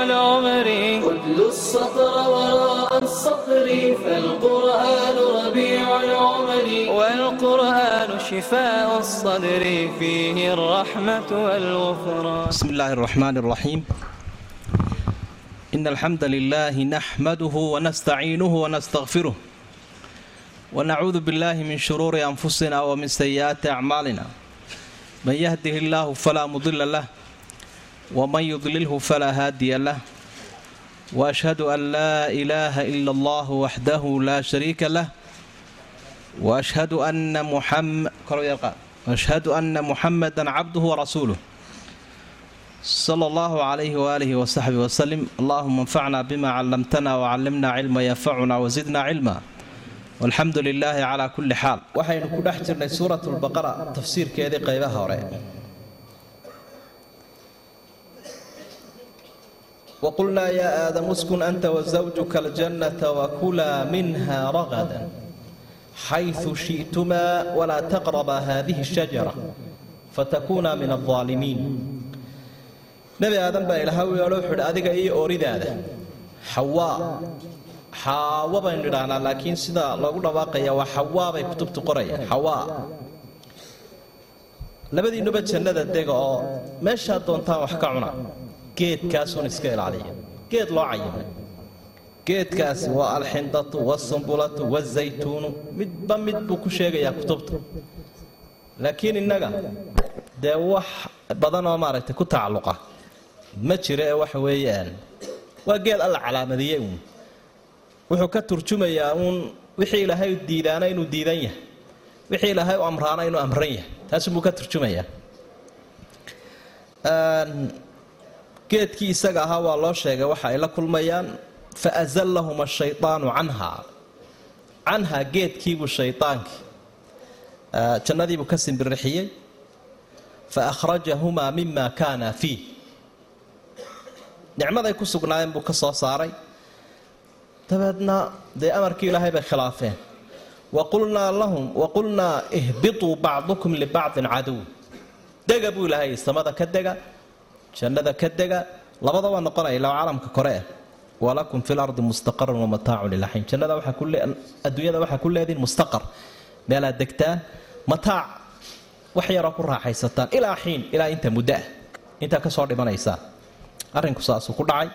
طال عمري خذل السطر وراء الصخر فالقرآن ربيع العمل والقرآن شفاء الصدر فيه الرحمة والغفران بسم الله الرحمن الرحيم إن الحمد لله نحمده ونستعينه ونستغفره ونعوذ بالله من شرور أنفسنا ومن سيئات أعمالنا من يهده الله فلا مضل له ومن يضلله فلا هادي له واشهد ان لا اله الا الله وحده لا شريك له واشهد ان محمد واشهد ان محمدا عبده ورسوله صلى الله عليه واله وصحبه وسلم اللهم انفعنا بما علمتنا وعلمنا علما ينفعنا وزدنا علما والحمد لله على كل حال وحين ku dhex jirnay suuraة اlbaqara tafsiirkeedii qaybaha hore wqulnaa yaa aadam uskun anta wasawjuka aljannata wakulaa minha ragada xayu shi'tumaa walaa taqrabaa haadihi shajara fatakuunaa min aldaalimiin nebi aadan baa ilaha u yeedho wuxuuhi adiga iyo oridaada xawaa xaawa baynu idhaahnaa laakiin sida loogu dhawaaqaya waa xawaa bay kutubtu qorayaan xawaa labadiinuba jannada dega oo meeshaad doontaan wax ka cuna geedkaasuun iska ilaaliya. Geed loo cayimay geedkaasi waa alxindatu wasumbulatu wazaytuunu midba mid buu ku sheegayaa kutubta. Laakiin innaga dee wax badan oo maaragtay ku tacalluqa ma jiro ee waxa weeyaan. Waa geed alla calaamadiyey uun. Wuxuu ka turjumayaa uun wixii ilaahay diidaana inuu diidan yahay. Wixii ilaahay u amraana inuu amran yahay. Taasubuu ka turjumayaa geedkii isaga ahaa waa loo sheegay waxa ay la kulmayaan fa azallahuma ashaydaanu canhaa canhaa geedkiibuu shaydaankii jannadiibuu ka simbirixiyey fa akhrajahumaa mima kaana fiih nicmaday ku sugnaayeen buu ka soo saaray. Dabeedna dee amarkii ilaahay bay khilaafeen. Waqulnaa lahum waqulnaa ihbituu bacdukum libacdin cadow dega buu ilaahay samada ka dega jannada ka dega labada waa noqonaya ilaa caalamka kore. Walakum fi lardi mustaqarun wamataacun ilaxiin jannada adduunyada waxaa ku leedihin mustaqar. Meelaad degtaan mataac wax yaroo ku raaxaysataan. Ilaa xiin ilaa inta muddoah intaa ka soo dhimanaysaa arrinku saasuu ku dhacay.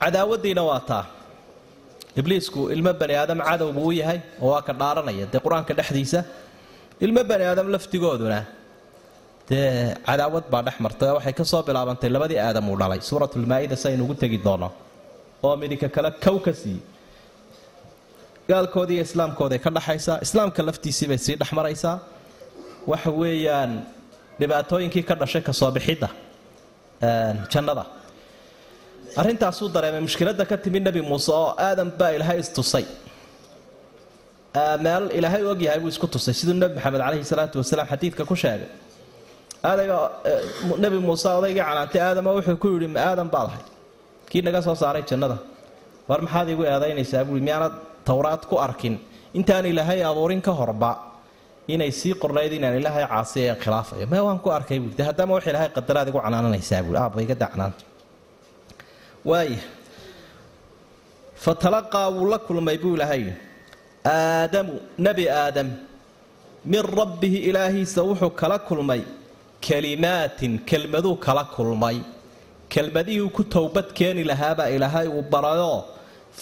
Cadaawadiina waa taa. Ibliisku ilmo bani aadam cadow buu u yahay oo waa ka dhaaranaya. Dee qur'aanka dhexdiisa ilmo bani aadam laftigooduna dee cadaawad baa dhex martay oo waxay ka soo bilaabantay labadii aadam uu dhalay. Suuratulmaa-ida si aynu ugu tegi doono oo midika kale kow ka siiyey gaalkoodii islaamkooday ka dhaxaysaa islaamka laftiisii bay sii dhexmaraysaa waxa weeyaan dhibaatooyinkii ka dhashay ka soo bixidda jannada. Arrintaasuu dareemay mushkiladda ka timi nebi muuse oo aadan baa ilaahay istusay meel ilaahay og yahay buu isku tusay. Siduu nebi maxamed caleyhi salaatu wasalaam xadiidka ku sheegay aadaga nebi muuse odaygii canaantay aadama wuxuu ku yidhi ma aadan baad ahay kii naga soo saaray jannada. War maxaad igu eedaynaysaa? Buui miyaanad towraad ku arkin. Intaan ilaahay abuurin ka horba inay sii qornayd inaan ilaahay caasiya ee khilaafayo. Me waan ku arkay buui de haddama wax ilaahay qadaraad igu canaananaysaa buui aabba iga da canaanta waaya fatalaqaa wuu la kulmay buu ilaahay aadamu nebi aadam min rabbihi ilaahiisa wuxuu kala kulmay kalimaatin kelmaduu kala kulmay. Kelmadihii ku towbad keeni lahaabaa ilaahay uu barayoo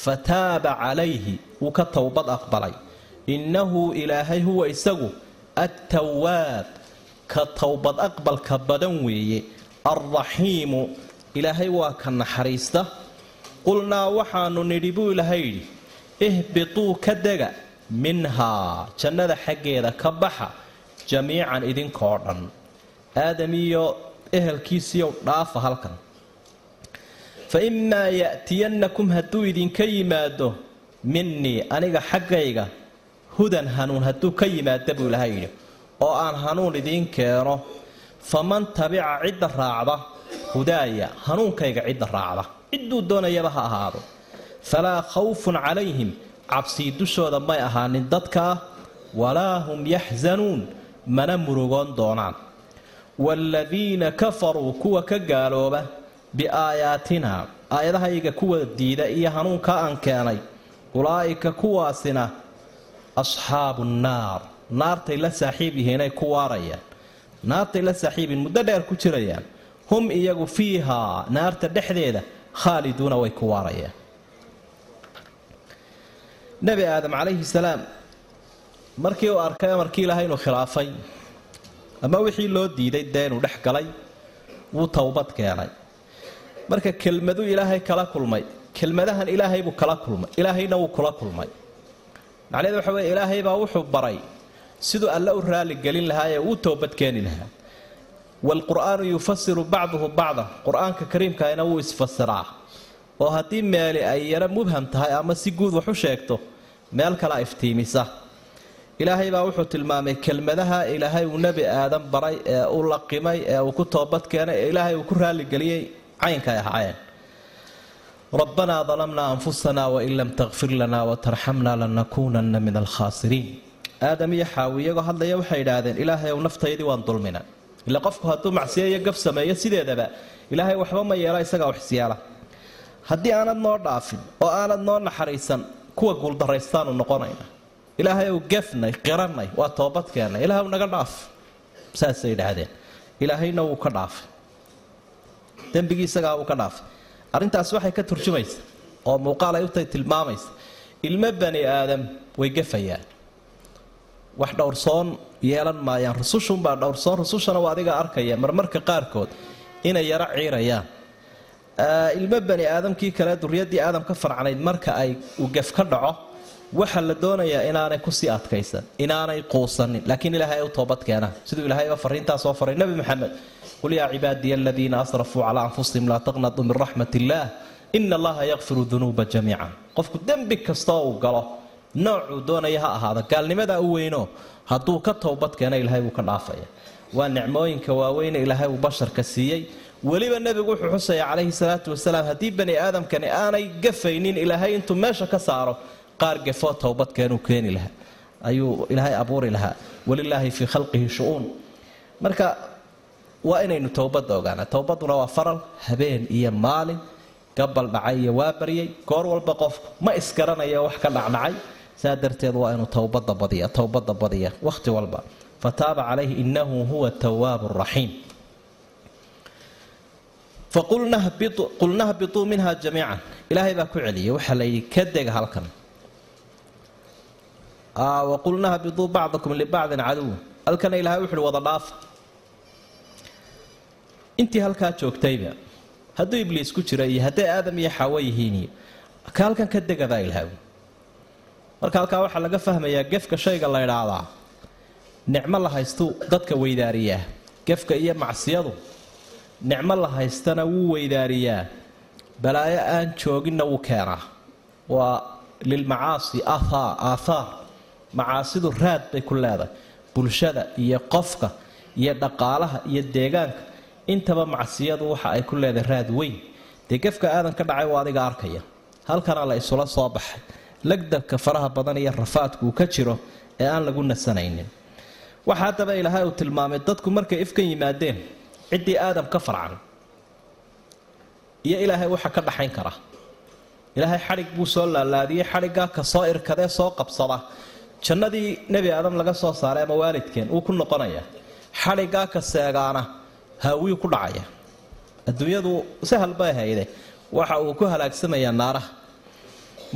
fataaba calayhi wuu ka towbad aqbalay. Innahu ilaahay huwa isagu attawaab ka towbad aqbalka badan weeye. Alraxiimu ilaahay waa ka naxariista. Qulnaa waxaanu nidhi buu ilaahay yidhi ihbituu ka dega minhaa jannada xaggeeda ka baxa jamiican idinkoo dhan aadam iyo ehelkiisiiyow dhaafa halkan. Fa imaa ya'tiyannakum hadduu idinka yimaado minnii aniga xaggayga hudan hanuun hadduu ka yimaada buu ilahay yidhi oo aan hanuun idiin keeno faman tabica cidda raacda hudaaya hanuunkayga cidda raacda. Cidduu doonayaba ha ahaado. Falaa khawfun calayhim cabsii dushooda may ahaanin dadkaa walaa hum yaxsanuun mana murugoon doonaan waaladiina kafaruu kuwa ka gaalooba biaayaatina aayadahayga kuwa diida iyo hanuunkaa aan keenay ulaa'ika kuwaasina asxaabu nnaar naartay la saaxiib yihiinay ku waarayaan naartay la saaxiibiin muddo dheer ku jirayaan hum iyagu fiihaa naarta dhexdeeda khaaliduuna way ku waarayaan nebi aadam calayhi salaam markii uu arkay amarkii ilaahay inuu khilaafay ama wixii loo diiday dee dhex galay wuu towbad keenay. Marka kelmaduu ilaahay kala kulmay kelmadahan ilaahay buu kala kulmay ilaahayna wuu kula kulmay. Macnaheed waxa weye ilaahay baa wuxuu baray siduu alle u raali gelin lahaa ee uu toobad keeni lahaa. Waalqur'aanu yufasiru bacduhu bacdan qur'aanka kariimkaina wuu isfasiraa oo haddii meeli ay yaro mubham tahay ama si guud wax u sheegto meel kala iftiimisa ilaahay baa wuxuu tilmaamay kelmadaha ilaahay uu nebi aadan baray ee u laqimay ee uu ku toobad keenay ee ilaahay uu ku raaligeliyey caynkay ahaayeen. Rabbanaa dalamnaa anfusana wain lam takfir lana watarxamna lanakuunanna min alkhaasiriin aadam iyo xaawi iyagoo hadlaya waxay idhaahdeen ilaahay ow naftaydii waan dulmina. Ila qofku hadduu macsiyo iyo gaf sameeyo sideedaba ilaahay waxba ma yeelo isagaa waxisyeela haddii aanad noo dhaafin oo aanad noo naxariisan kuwa guuldaraystaanu noqonayna ilaahay ow gefnay qiranay waa toobad keennay ilaahw naga dhaaf. Saasay idhaahdeen. Ilaahayna wuu ka dhaafay. Dembigii isagaa wuu ka dhaafay. Arrintaas waxay ka turjumaysa oo muuqaal ay utay tilmaamaysa. Ilmo bani aadam way gafayaan wax dhowrsoon yeelan maayaan. Rusushunbaa dhowrsoon rusushana waa adiga arkaya marmarka qaarkood inay yaro ciirayaan. Ilmo bani aadamkii kale duriyadii aadam ka farcanayd marka ay uu gef ka dhaco waxaa la doonayaa inaanay ku sii adkaysan inaanay quusanin laakiin ilaahay ay u toobad keenaan siduu ilaahayba fariintaa soo faray nebi maxamed qul yaa cibaadiya aladiina asrafuu calaa anfusihim laa taqnatuu min raxmat illaah ina allaha yakfiru dunuuba jamiica qofku dembi kastoo uu galo noocuu doonaya ha ahaada gaalnimadaa u weyno hadduu ka towbad keena ilaahay wuu ka dhaafaya. Waa nicmooyinka waaweyne ilaahay uu basharka siiyey. Weliba nebigu wuxuu xusaya calayhi salaatu wasalaam haddii bani aadamkani aanay gafaynin ilaahay intuu meesha ka saaro qaar gafoo towbadkeenuu keeni lahaa. Ayuu ilaahay abuuri lahaa. Walilaahi fii khalqihi shu-uun. Marka waa inaynu towbadda ogaana towbaduna waa faral habeen iyo maalin. Gabal dhacay iyo waa baryay. Goor walba qofku ma isgaranayo wax ka dhacdhacay. Saa darteed waa inuu towbada badiya towbada badiya wakhti walba. Fataaba calayhi inahu huwa tawaabu raxiim faqulna hbituu minha jamiican. Ilaahay baa ku celiyay waxaa la yidhi ka dega halkan waqulna hbituu bacdakum libacdin caduw. Halkana ilahay wuxu uhi wada dhaafa intii halkaa joogtayba hadduu ibliis ku jira iyo hadday aadam iyo xaawo yihiin ka halkan ka degadaa ilaahay. Marka halkaa waxaa laga fahmayaa gefka shayga la ydhaahdaa nicmo la haystuu dadka weydaariyaa. Gefka iyo macsiyadu nicmo la haystana wuu weydaariyaa. Balaayo aan jooginna wuu keenaa waa lilmacaasi aathaar macaasidu raad bay ku leedahay. Bulshada iyo qofka iyo dhaqaalaha iyo deegaanka. Intaba macsiyadu waxa ay ku leedahay raad weyn. Dee gefka aadan ka dhacay waa adiga arkaya. Halkana la isula soo baxay. Lagdabka faraha badan iyo rafaadku uu ka jiro ee aan lagu nasanaynin. Waxa haddaba ilaahay uu tilmaamay dadku markay ifkan yimaadeen ciddii aadam ka farcan. Iyo ilaahay waxa ka dhaxayn kara. Ilaahay xadhig buu soo laalaadiyey xadhiggaa ka soo irkadee soo qabsada jannadii nebi aadam laga soo saaray ama waalidkeen wuu ku noqonayaa xadhiggaa ka seegaana haawiyuu ku dhacaya. Adduunyadu si halbay hayde waxa uu ku halaagsamayaa naaraha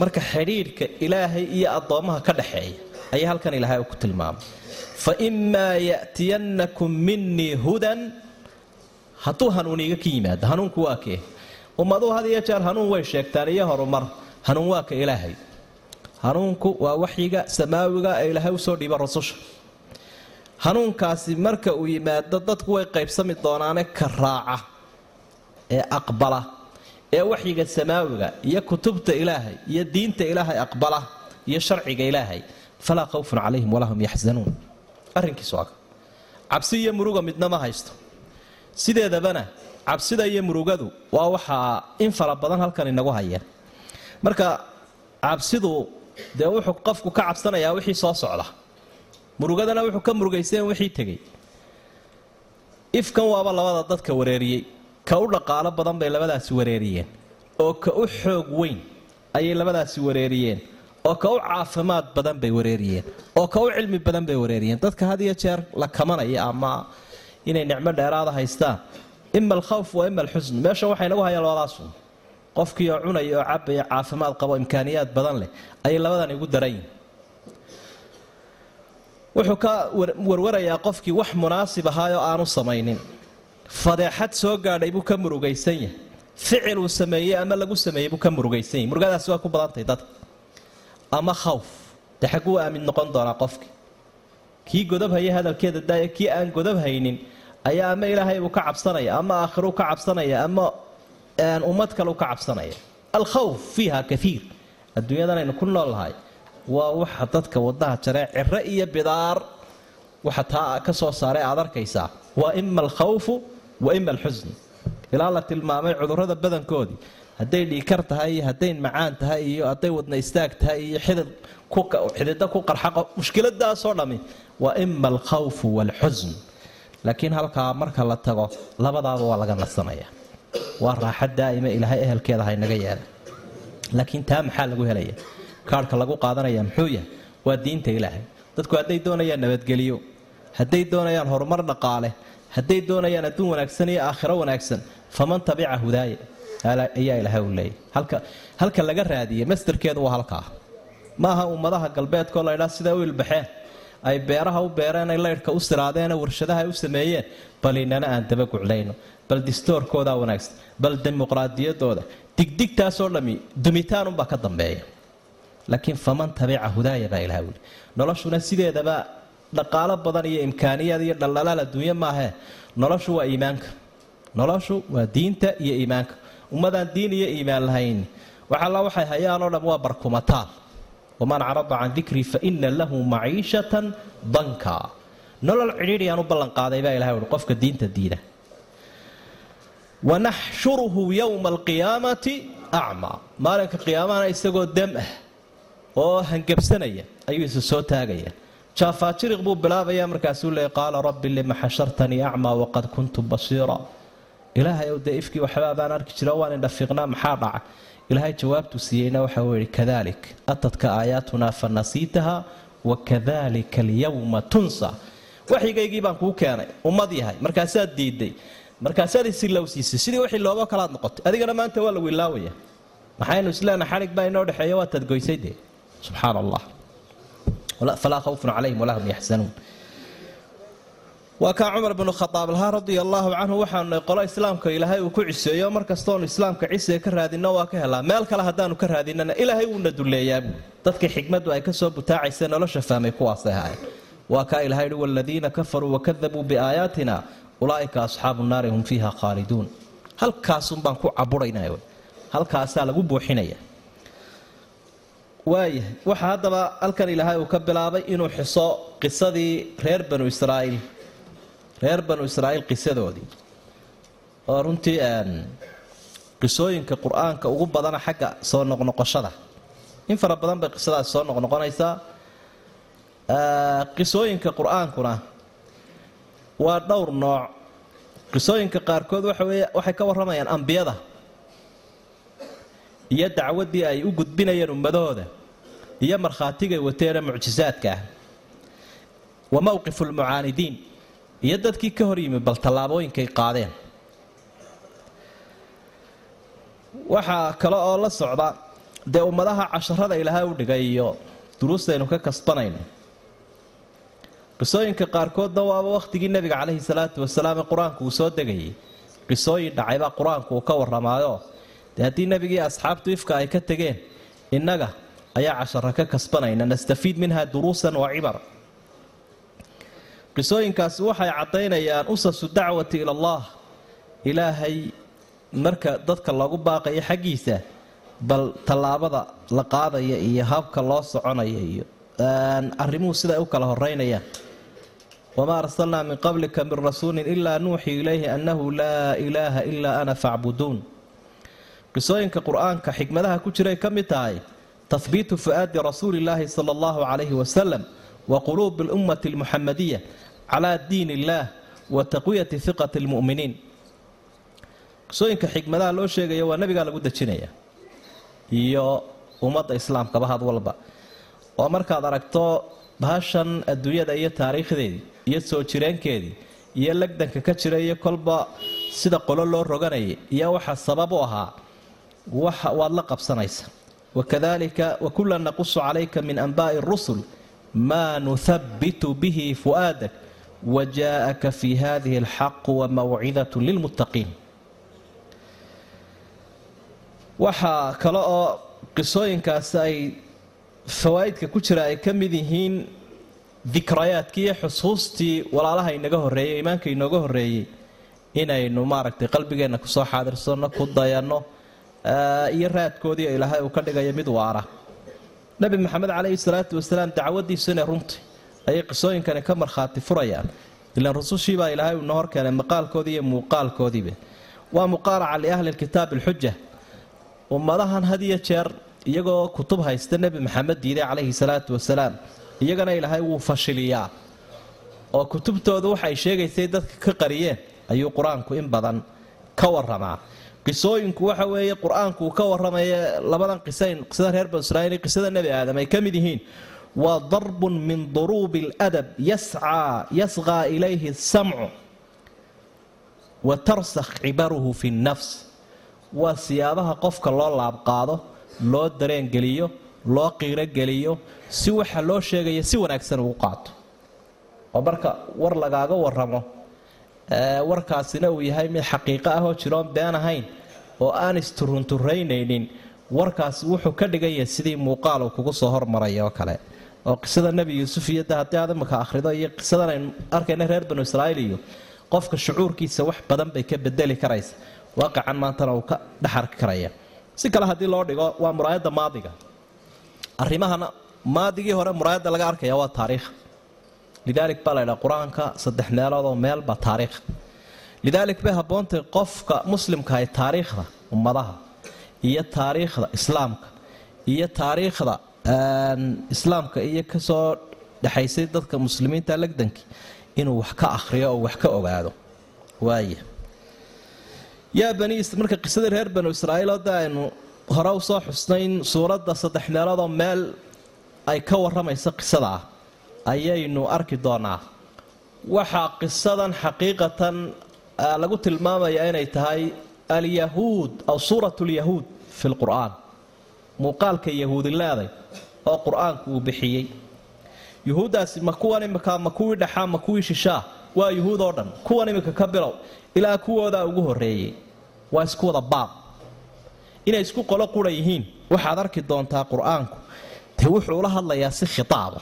marka xidhiidhka ilaahay iyo addoommaha ka dhaxeeya ayay halkan ilaahay ku tilmaamay. Fa imaa ya'tiyannakum minii hudan hadduu hanuuniga ka yimaado hanuunku waa kee? Ummaduhu had iyo jeer hanuun way sheegtaan iyo horumar hanuun waa ka ilaahay hanuunku waa waxyiga samaawiga ee ilaahay u soo dhiiba rasusha hanuunkaasi marka uu yimaado dadku way qaybsami doonaane ka raaca ee aqbala ee waxyiga samaawiga iyo kutubta ilaahay iyo diinta ilaahay aqbala iyo sharciga ilaahay. Falaa khawfun calayhim walaa hum yaxzanuun arrinkiisu waa cabsi iyo muruga midna ma haysto. Sideedabana cabsida iyo murugadu waa waxaa in fara badan halkan inagu haya marka cabsidu dee wuxuu qofku ka cabsanayaa wixii soo socda. Murugadana wuxuu ka murugaysan wixii tegay ifkan waaba labada dadka wareeriyey. Ka u dhaqaalo badan bay labadaasi wareeriyeen. Oo ka u xoog weyn ayay labadaasi wareeriyeen. Oo ka u caafimaad badan bay wareeriyeen. Oo ka u cilmi badan bay wareeriyeen. Dadka had iyo jeer la kamanaya ama inay nicmo dheeraada haystaan. Ima alkhawf wa ima alxusn meesha waxay nagu hayaan labadaasu qofkii oo cunaya oo cabaya caafimaad qabo imkaaniyaad badan leh ayay labadan igu darayin wuxuu ka warwarayaa qofkii wax munaasib ahaayoo aanu samaynin. Fadeexad soo gaadhay buu ka murugaysan yahay. Ficil uu sameeyey ama lagu sameeyey buu ka murugaysan yahay. Murugadaasi waa ku badantay dadka ama khawf. Dee aamin noqon doonaa qofkii. Kii godab haya hadalkeeda daaya kii aan godab haynin ayaa ama ilaahay buu ka cabsanaya ama aakhiruu ka cabsanaya ama ummad kaleu ka cabsanaya. Alkhawf fiiha kaiir adduunyadanaynu ku nool lahay waa waxa dadka wadaha jaree ciro iyo bidaar waxa taa ka soo saaray aad arkaysaa. Waa ima alkhawfu wa ima alxusn ilaa la tilmaamay cudurrada badankoodii hadday dhiikar tahay iyo hadday macaan tahay iyo hadday wadna istaag tahay iyo xidid xidida ku qarxaqo mushkiladaasoo dhammi. Waa ima alkhawfu waalxusn laakiin halkaa marka la tago labadaaba waa laga nasanaya waa raaxa daa'ima ilaahay ehelkeeda haynaga yeela laakiin taa maxaa lagu helaya? Kaarhka lagu qaadanaya muxuu yahay? Waa diinta ilaahay. Dadku hadday doonayaan nabadgeliyo hadday doonayaan horumar dhaqaale hadday doonayaan adduun wanaagsan iyo aakhiro wanaagsan faman tabica hudaaya ayaa ilaahay u leeyahy halka laga raadiyey masderkeedu waa halkaa. Maaha ummadaha galbeedkoo laydhaa siday u ilbaxeen ay beeraha u beereen ay laydhka u siraadeen warshadaha ay u sameeyeen bal inana aan dabaguclayno bal distoorkoodaa wanaagsan bal dimuqraadiyadooda digdigtaasoo dhammi dumitaanunbaa ka dambeeya laakiin faman tabica hudaaya baa ilaha wuli noloshuna sideedaba dhaqaalo badan iyo imkaaniyaad iyo dhaldhalaal adduunye maahee noloshu waa iimaanka noloshu waa diinta iyo iimaanka ummadaan diin iyo iimaan lahayn waxalla waxay hayaanoo dham waa barkumataal waman carada can dikrii fa ina lahu maciishatan danka nolol cidhiidhiyaan u ballanqaaday baa ilahay uhi qofka diinta diida wanaxshuruhu yowma alqiyaamati acmaa maalinka qiyaamahana isagoo dam ah oo hangabsanaya ayuu isa soo taagaya. Jaafaajiriq buu bilaabaya markaasuu leey qaala rabbi lima xashartanii acmaa waqad kuntu basiira? Ilaahay ow dee ifkii waxbaa baan arki jira waan indhafiiqnaa maxaa dhaca ilaahay jawaabtuu siiyeyna waxa uu yihi kadalik atadka aayaatunaa fa nasiitaha wakadalika alyawma tunsa waxyigaygii baan kuu keenay ummad yahay. Markaasaad diiday markaasaad isilowsiisay sidii wixii looga kalaad waa kaa ilahay hi waladiina kafaruu wakadabuu biaayaatina ulaaika asxaabu naari hum fiiha khaaliduun. Halkaasun baan ku caburaynay halkaasaa lagu buuxinaya. Waayahay waxaa haddaba halkan ilaahay uu ka bilaabay inuu xiso qisadii reer banu israa'iil reer banu israa'iil qisadoodii. Oo runtii qisooyinka qur'aanka ugu badana xagga soo noqnoqoshada. In fara badan bay qisadaasi soo noqnoqonaysaa. Qisooyinka qur'aankuna waa dhowr nooc. Qisooyinka qaarkood waxay ka warramayaan ambiyada. Iyo dacwaddii ay u gudbinayeen ummadahooda iyo markhaatigay wateene mucjisaadka ah. Wa mowqifu lmucaanidiin iyo dadkii ka hor yimi bal tallaabooyinkay qaadeen. Waxaa kale oo la socda dee ummadaha casharada ilaahay u dhigay iyo duruustaynu ka kasbanayno qisooyinka qaarkoodna waaba wakhtigii nebiga caleyhi salaatu wasalaam ee qur'aanku uu soo degayay qisooyin dhacaybaa qur'aanku uu ka warramaayo. Dee haddii nebigii asxaabtu ifka ay ka tegeen innaga ayaa cashara ka kasbanayna. Nastafiid minha duruusan wa cibar. Qisooyinkaasi waxay caddaynayaan usasu dacwati ila allah. Ilaahay marka dadka loogu baaqayo xaggiisa bal tallaabada la qaadaya iyo habka loo soconaya iyo arrimuhu siday u kala horeynayaan wamaa arsalnaa min qablika min rasuulin ilaa nuuxii ilayhi annahu laa ilaaha ilaa ana facbuduun qisooyinka qur'aanka xikmadaha ku jiray ka mid tahay tahbiitu fu'aadi rasuuli illaahi sala allahu calayhi wasalam wa quluubi alummati almuxamadiya calaa diin illaah wa taqwiyati hiqati almu'miniin qisooyinka xikmadaha loo sheegaya waa nabigaa lagu dejinaya iyo ummadda islaamkaba had walba. Oo markaad aragto bahashan adduunyada iyo taariikhdeedii iyo soo jireenkeedii iyo lagdanka ka jira iyo kolba sida qolo loo roganayay iyo waxa sabab u ahaa waad la qabsanaysa. Wakadalika wakulan naqusu calayka min anba'i rusul maa nuhabitu bihi fu'aadak wajaa'aka fi hadihi alxaqu wamawcidat lilmuttaqiin. Waxaa kale oo qisooyinkaasi ay fawaa'idka ku jira ay ka mid yihiin dikrayaadkii iyo xusuustii walaalaha inaga horreeyey iimaanka inooga horreeyey inaynu maaragtay qalbigeenna ku soo xaadirsanno ku dayanno iyo raadkoodii ilaahay uu ka dhigayo mid waara. Nebi maxamed caleyhi salaatu wasalaam dacwadiisu inay ayay qisooyinkani ka markhaati furayaan. Ilaan rusushiibaa ilaahay uu noo horkeenay maqaalkoodii iyo muuqaalkoodiiba. Waa muqaaraca liahli lkitaabi alxuja ummadahan had iyo jeer iyagoo kutub haysta nebi maxamed diiday calayhi salaatu wasalaam iyagana ilaahay wuu fashiliyaa. oo kutubtooda waxay sheegaysay dadka ka qariyeen ayuu qur'aanku in badan ka waramaa qisooyinku waxa weeye qur'aanku uu ka waramaya labadan qisayn qisada reer banu israiil iyo qisada nebi aadam ay ka mid yihiin waa darbun min duruubi aladab yascaa yasqaa ilayhi asamcu wa tarsakh cibaruhu fi nnafs waa siyaabaha qofka loo laabqaado loo dareengeliyo loo qiirogeliyo si waxa loo sheegaya si wanaagsan ugu qaato. Oo marka war lagaaga waramo warkaasina uu yahay mid xaqiiqo ah oo jiroon been ahayn oo aan isturunturraynaynin warkaasi wuxuu ka dhigan yahay sidii muuqaal uu kugu soo hormaraya oo kale. Oo qisada nebi yuusuf iyo haddii aad imaka akhrido iyo qisadan aynu arkayna reer banu israa'iil iyo qofka shucuurkiisa wax badan bay ka bedeli karaysa. Waaqacan maantana uu ka dhex arki karaya. Si kale haddii loo dhigo waa muraayadda maadiga arrimahana maadigii hore muraayadda laga arkaya waa taariikh. Lidaalik baa laydhaha qur'aanka saddex meeloodoo meelba taariikh. Lidaalik bay haboontay qofka muslimkahay taariikhda ummadaha iyo taariikhda islaamka iyo taariikhda islaamka iyo ka soo dhexaysay dadka muslimiinta legdankii inuu wax ka akhriyo oo wax ka ogaado. Waaya yaa bani marka qisadii reer banu israa'iil oo aynu hore u soo xusnayn suuradda saddex meeloodoo meel ay ka warramayso qisada ah ayaynu arki doonaa. Waxaa qisadan xaqiiqatan lagu tilmaamayaa inay tahay alyahuud aw suurat lyahuud fi lqur'aan muuqaalka yahuudi leeday oo qur'aanku uu bixiyey. Yuhuuddaasi ma kuwan imika ma kuwii dhexaa ma kuwii shishaa waa yuhuud oo dhan. Kuwan imika ka bilow ilaa kuwoodaa ugu horreeyey. Waa isku wada baab inay isku qolo qura yihiin. Waxaad arki doontaa qur'aanku. Dee wuxuu ula hadlayaa si khitaaba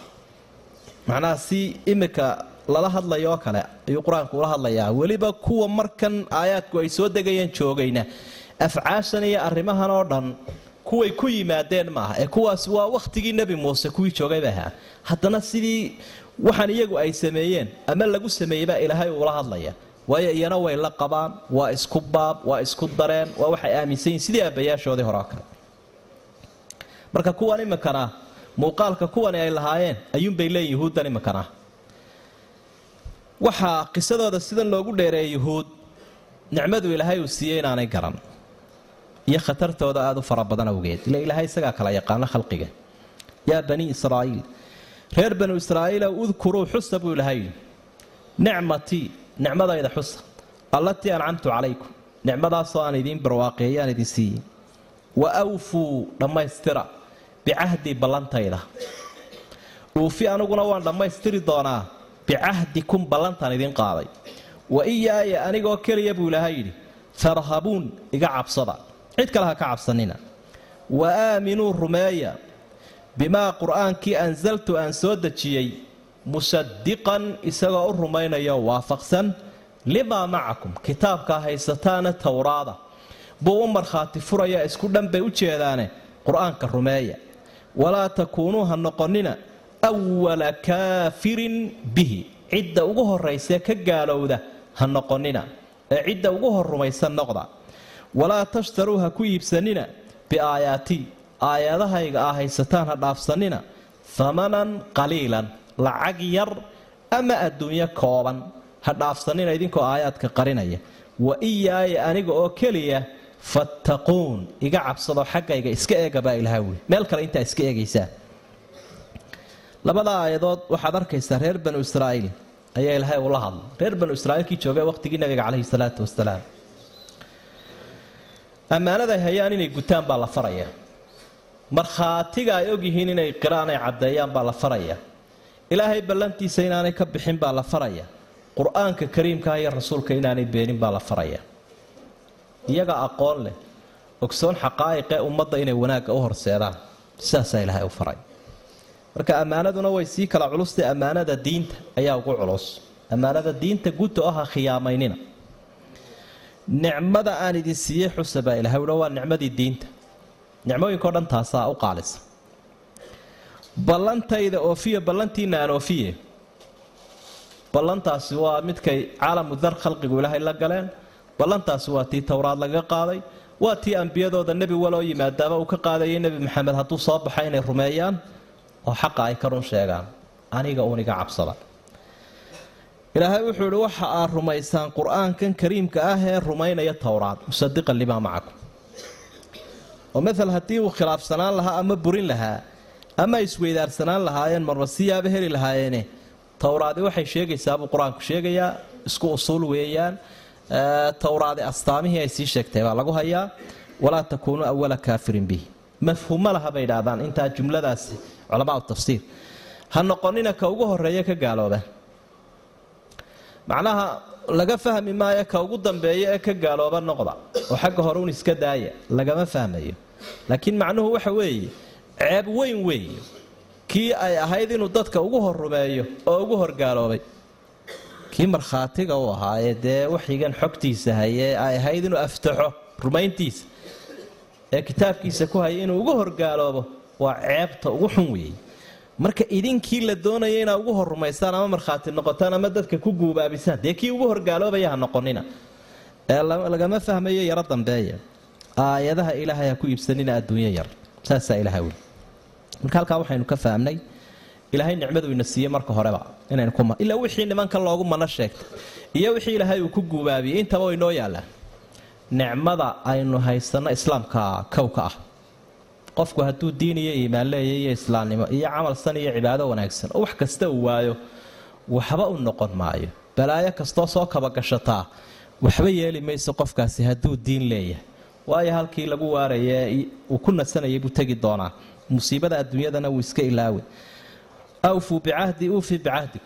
macnaha si imika lala hadlayo oo kale ayuu qur'aanku ula hadlayaa. Weliba kuwa markan aayaadku ay soo degayeen joogayna afcaashan iyo arrimahan oo dhan kuway ku yimaadeen maaha. Ee kuwaas waa wakhtigii nebi muuse kuwii joogayba ahaa haddana sidii waxaan iyagu ay sameeyeen ama lagu sameeyey baa ilaahay uula hadlaya waayo iyana way la qabaan waa isku baab waa isku dareen waa waxay aaminsan yihiin sidii aabbayaashoodii hore oo kale. Marka kuwan iminkana muuqaalka kuwani ay lahaayeen ayuunbay leeyihiin yuhuuddan iminkana waxaa qisadooda sidan loogu dheereeyay yuhuud nicmadu ilaahay uu siiyey inaanay garan. Iyo khatartooda aada u fara badan awgeed. Ila ilaahay isagaa kala yaqaano khalqiga. Yaa bani israa'iil reer banu israa'iilow udkuruu xusa buu ilahay nicmatii nicmadayda xusa allatii ancamtu calaykum. Nicmadaasoo aan idiin barwaaqeeyay aan idin siiyey. Wa awfuu dhammaystira. Bicahdii ballantayda. Uufi aniguna waan dhammaystiri doonaa. Bicahdikum ballantaan idin qaaday. Wa iyaaya anigoo keliya buu ilaahay yidhi farhabuun iga cabsada. Cid kale ha ka cabsanina. Wa aaminuu rumeeya. Bimaa qur'aankii ansaltu aan soo dejiyey musadiqan isagoo u rumaynayo waafaqsan. Limaa macakum kitaabkaa haysataana towraada buu u markhaati furaya isku dhan bay u jeedaane qur'aanka rumeeya. Walaa takuunuu ha noqonina wala kaafirin bihi. Cidda ugu horaysee ka gaalowda ha noqonina ee cidda ugu hor rumaysan noqda. Walaa tashtaruu ha ku iibsanina biaayaatii aayadahayga aa haysataan ha dhaafsanina hamanan qaliilan lacag yar ama adduunyo kooban. Ha dhaafsanina idinkoo aayaadka qarinaya. Wa iyaaya aniga oo keliya fattaquun iga cabsado xaggayga iska eega baa ilaha wuli meel kale intaa iska eegaysaa. Labada aayadood waxaad arkaysaa reer banu israa'iil ayaa ilaahay ula hadlay. Reer banu israa'iilkii joogay waqhtigii nabiga caleyhi salaatu wasalaam. Ammaanaday hayaan inay gutaan baa la faraya. Markhaatiga ay ogyihiin inay qiraan ay caddeeyaan baa la faraya ilaahay ballantiisa inaanay ka bixin baa la faraya. Qur'aanka kariimkaah iyo rasuulka inaanay beenin baa la faraya. Iyaga aqoon leh ogsoon xaqaa'iqee ummadda inay wanaagga u horseedaan. Sidaasaa ilaahay u faray. Marka ammaanaduna way sii kala culustay ammaanada diinta ayaa ugu culus ammaanada diinta guta oo ha khiyaamaynina nicmada aan idin siiyey xusa baa ilahay ua waa nicmadii diinta. Nicmooyinkao dhan taasaa u qaalisa ballantayda oofiya ballantiina aan oofiye ballantaasi waa midkay caalamu dar khalqigu ilaahay la galeen. Ballantaasi waa tii towraad laga qaaday. Waa tii ambiyadooda nebi waloo yimaadaaba uu ka qaadayay. Nebi maxamed hadduu soo baxa inay rumeeyaan oo xaqa ay ka run sheegaan. Aniga uuniga cabsada. Ilaahay wuxuu ihi waxa aad rumaysaan qur'aankan kariimka ah ee rumaynaya towraad musadiqan limaa macakum. Oo maal haddii uu khilaafsanaan lahaa ama burin lahaa ama isweydaarsanaan lahaayeen marmasiyaaba heli lahaayeene. Towraadi waxay sheegaysaabuu qur'aanku sheegayaa isku usuul weeyaan. Towraadi astaamihii ay sii sheegtay baa lagu hayaa. Walaa takuunuu awala kaafirin bihi. Mafhuumo laha bay idhaahdaan intaa jumladaasi culamaa tafsiir. Ha noqonina ka ugu horreeya ka gaalooba. Macnaha laga fahmi maayo ka ugu dambeeya ee ka gaalooba noqda. Oo xagga hore un iska daaya lagama fahmayo. Laakiin macnuhu waxa weeye ceeb weyn weeye kii ay ahayd inuu dadka ugu hor rumeeyo oo ugu horgaaloobay kii markhaatiga u ahaayee dee waxyigan xogtiisa hayee ay ahayd inuu aftaxo rumayntiisa. Ee kitaabkiisa ku haya inuu ugu horgaaloobo waa ceebta ugu xun weeye marka idinkii la doonaya inaa ugu hor rumaystaan ama markhaati noqotaan ama dadka ku guubaabisaan dee kii ugu horgaaloobaya ha noqonina. Ee lagama fahmayo yaro dambeeya. Aayadaha ilaahay ha ku iibsanina adduunyo yar. Saasaa ilaha weli marka halkaa waxaynu ka fahmnay ilaahay nicmadu ina siiye marka horeba inanilaa wixii nimanka loogu mana sheegtay iyo wixii ilaahay uu ku guubaabiyey intaba way noo yaallaan nicmada aynu haysanno islaamka kowka ah. Qofku hadduu diin iyo iimaan leeya iyo islaamnimo iyo camal san iyo cibaado wanaagsan oo wax kasta uu waayo waxba u noqon maayo. Balaayo kastoo soo kabagashataa waxba yeeli mayso qofkaasi hadduu diin leeyahay. Waayo halkii lagu waaraya uu ku nasanayay buu tegi doonaa musiibada adduunyadana wuu iska ilaawi awfuu bicahdi uufi bicahdi.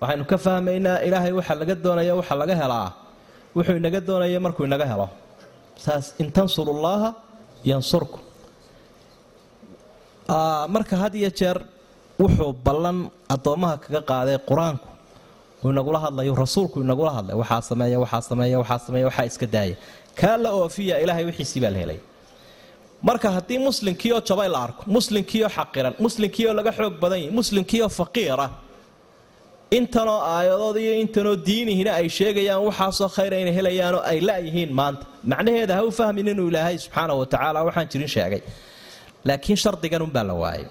Waxaynu ka fahmaynaa ilaahay waxa laga doonaya waxa laga helaa. Wuxuu inaga doonaya markuu inaga helo. Saas in tansurullaaha yansurku marka had iyo jeer wuxuu ballan addoommaha kaga qaaday qur'aanku. Uu inagula hadlayo rasuulku inagula hadlay. Waxaa sameeya waxaa sameeya waxaa sameeya waxaa iska daaya. Kaa la oofiya ilaahay wixiisii baa la helay marka haddii muslimkiioo jabay la arko muslimkiioo xaqiran muslimkiioo laga xoog badan yahi muslimkiioo faqiira intanoo aayadood iyo intanoo diinihina ay sheegayaan waxaasoo khayra inay helayaanoo ay la-yihiin maanta. Macnaheeda ha u fahmin inuu ilaahay subxaana wa tacaala waxaan jirin sheegay. Laakiin shardigan unbaa la waayay.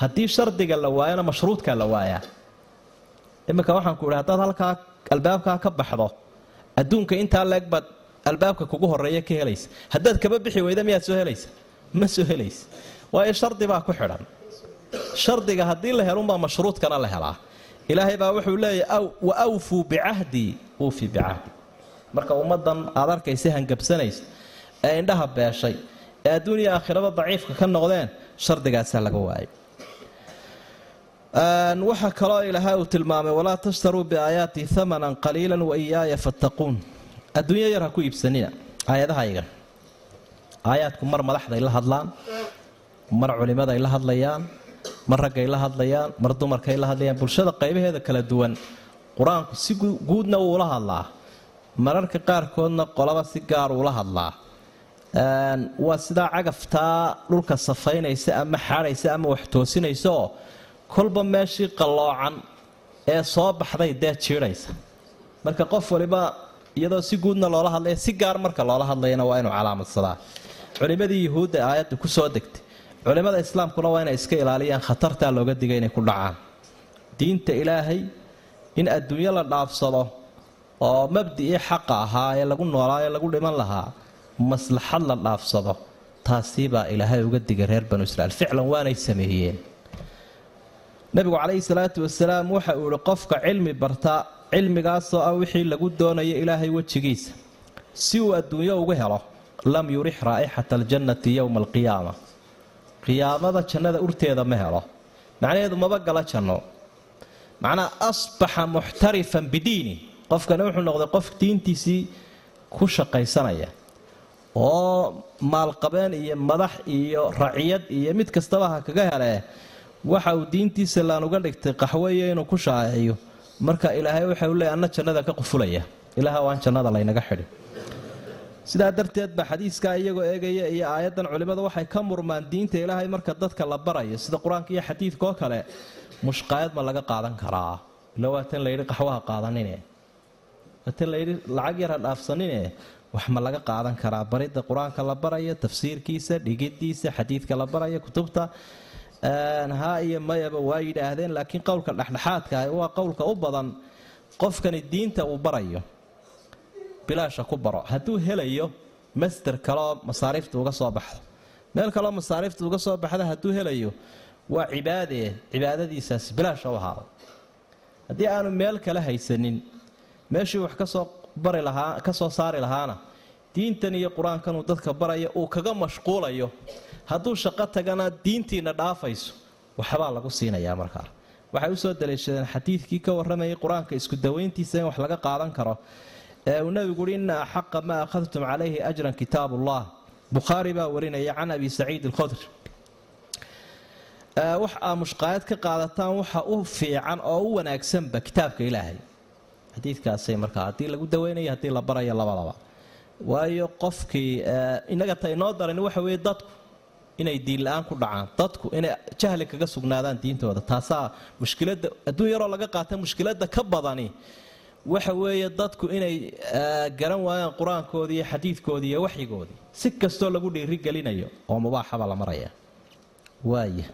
Haddii shardiga la waayona mashruudkaa la waayaa. Iminka waxaan ku idhi haddaad halkaa albaabkaa ka baxdo adduunka intaa leeg albaabka kugu horreeya ka helaysa. Haddaad kaba bixi weyda miyaad soo helaysa ma soo helaysa waayo shardi baa ku xidhan. Shardiga haddii la helunbaa mashruudkana la helaa. Ilaahay baa wuxuu leeyahy wa awfuu bicahdii uufi bicahdi. Marka ummaddan aad arkaysa hangabsanaysa ee indhaha beeshay ee adduuniya aakhiraba daciifka ka noqdeen shardigaasaa laga waayay waxaa kaloo ilaahay uu tilmaamay walaa tashtaruu biaayaati hamanan qaliila waiyaaya fattaquun. Adduunyo yar ha ku iibsanina aayadahayga aayaadku mar madaxday la hadlaan mar culimaday la hadlayaan mar raggay la hadlayaan mar dumarkay la hadlayaan bulshada qaybaheeda kala duwan qur'aanku si guudna wuula hadlaa. Mararka qaarkoodna qolaba si gaar uula hadlaa. Waa sidaa cagaftaa dhulka safaynaysa ama xaadhaysa ama wax toosinaysaoo kolba meeshii qalloocan ee soo baxday dee jiidhaysa. Marka qof waliba iyadoo si guudna loola hadlaya si gaar marka loola hadlayana waa inuu calaamadsadaa culimmadii yuhuudda aayadda ku soo degtay. Culimmada islaamkuna waa inay iska ilaaliyaan khatartaa looga diga inay ku dhacaan. Diinta ilaahay in adduunyo la dhaafsado oo mabdicii xaqa ahaa ee lagu noolaa ee lagu dhiman lahaa maslaxad la dhaafsado taasibaa ilaahay uga digay reer banu israiil ficlan waanay sameeyeen. Nabigu calayhi salaatu wasalaam waxa uu ihi qofka cilmi barta cilmigaasoo ah wixii lagu doonayo ilaahay wejigiisa si uu adduunyo ugu helo lam yurix raa'ixata aljannati yowma alqiyaama. Qiyaamada jannada urteeda ma helo. Macnaheedu maba gala janno. Macnaa asbaxa muxtarifan bidiini. Qofkani wuxuu noqday qof diintiisii ku shaqaysanaya. Oo maalqabeen iyo madax iyo raciyad iyo mid kastaba ha kaga helee waxa uu diintiisa laan uga dhigtay qaxweeye inuu ku shaaciyo marka ilaahay waxa uu leey anna jannada ka qufulaya. Ilaah waan jannada laynaga xidhin sidaa darteed ba xadiiskaa iyagoo eegaya iyo aayaddan culimmadu waxay ka murmaan diinta ilaahay marka dadka la barayo sida qur'aanka iyo xadiidka oo kale mushqaayad ma laga qaadan karaa. Ila waa tan layidhi qaxwaha qaadanine. Waa tan layidhi lacag yar ha dhaafsanine wax ma laga qaadan karaa. Baridda qur'aanka la barayo tafsiirkiisa dhigidiisa xadiidka la barayo kutubta ha iyo mayaba waa yidhaahdeen laakiin qowlka dhexdhexaadka ah waa qowlka u badan. Qofkani diinta uu barayo bilaasha ku baro. Hadduu helayo master kaleoo masaariifta uga soo baxdo. Meel kaleoo masaariifta uga soo baxda hadduu helayo waa cibaadee cibaadadiisaasi bilaasha u ahaado. Haddii aanu meel kale haysanin meeshii wax ka soo bari lahaa ka soo saari lahaana diintan iyo qur'aankan uu dadka baraya uu kaga mashquulayo hadduu shaqo tagana diintiina dhaafayso waxbaa lagu siinayaa markaa waxay u soo daliishadeen xadiidkii ka warramayay qur'aanka isku dawayntiisa in wax laga qaadan karo ee uu nabigu uhi ina axaqa maa akhadtum calayhi ajran kitaab ullah bukhaari baa warinaya can abi saciid alkhudri. Wax aa mushqaayad ka qaadataan waxa u fiican oo u wanaagsanba kitaabka ilaahay. Xadiidkaasay markaa haddii lagu daweynayo haddii la barayo labadaba. Waayo qofkii inaga ta inoo daran waxa weeye dadku inay diin la'aan ku dhacaan dadku inay jahli kaga sugnaadaan diintooda. Taasaa mushkilada adduun yaroo laga qaata mushkilada ka badani waxa weeye dadku inay garan waayaan qur'aankoodii iyo xadiidkoodii iyo waxyigoodii si kastoo lagu dhiirigelinayo oo mubaaxaba la maraya. Waaya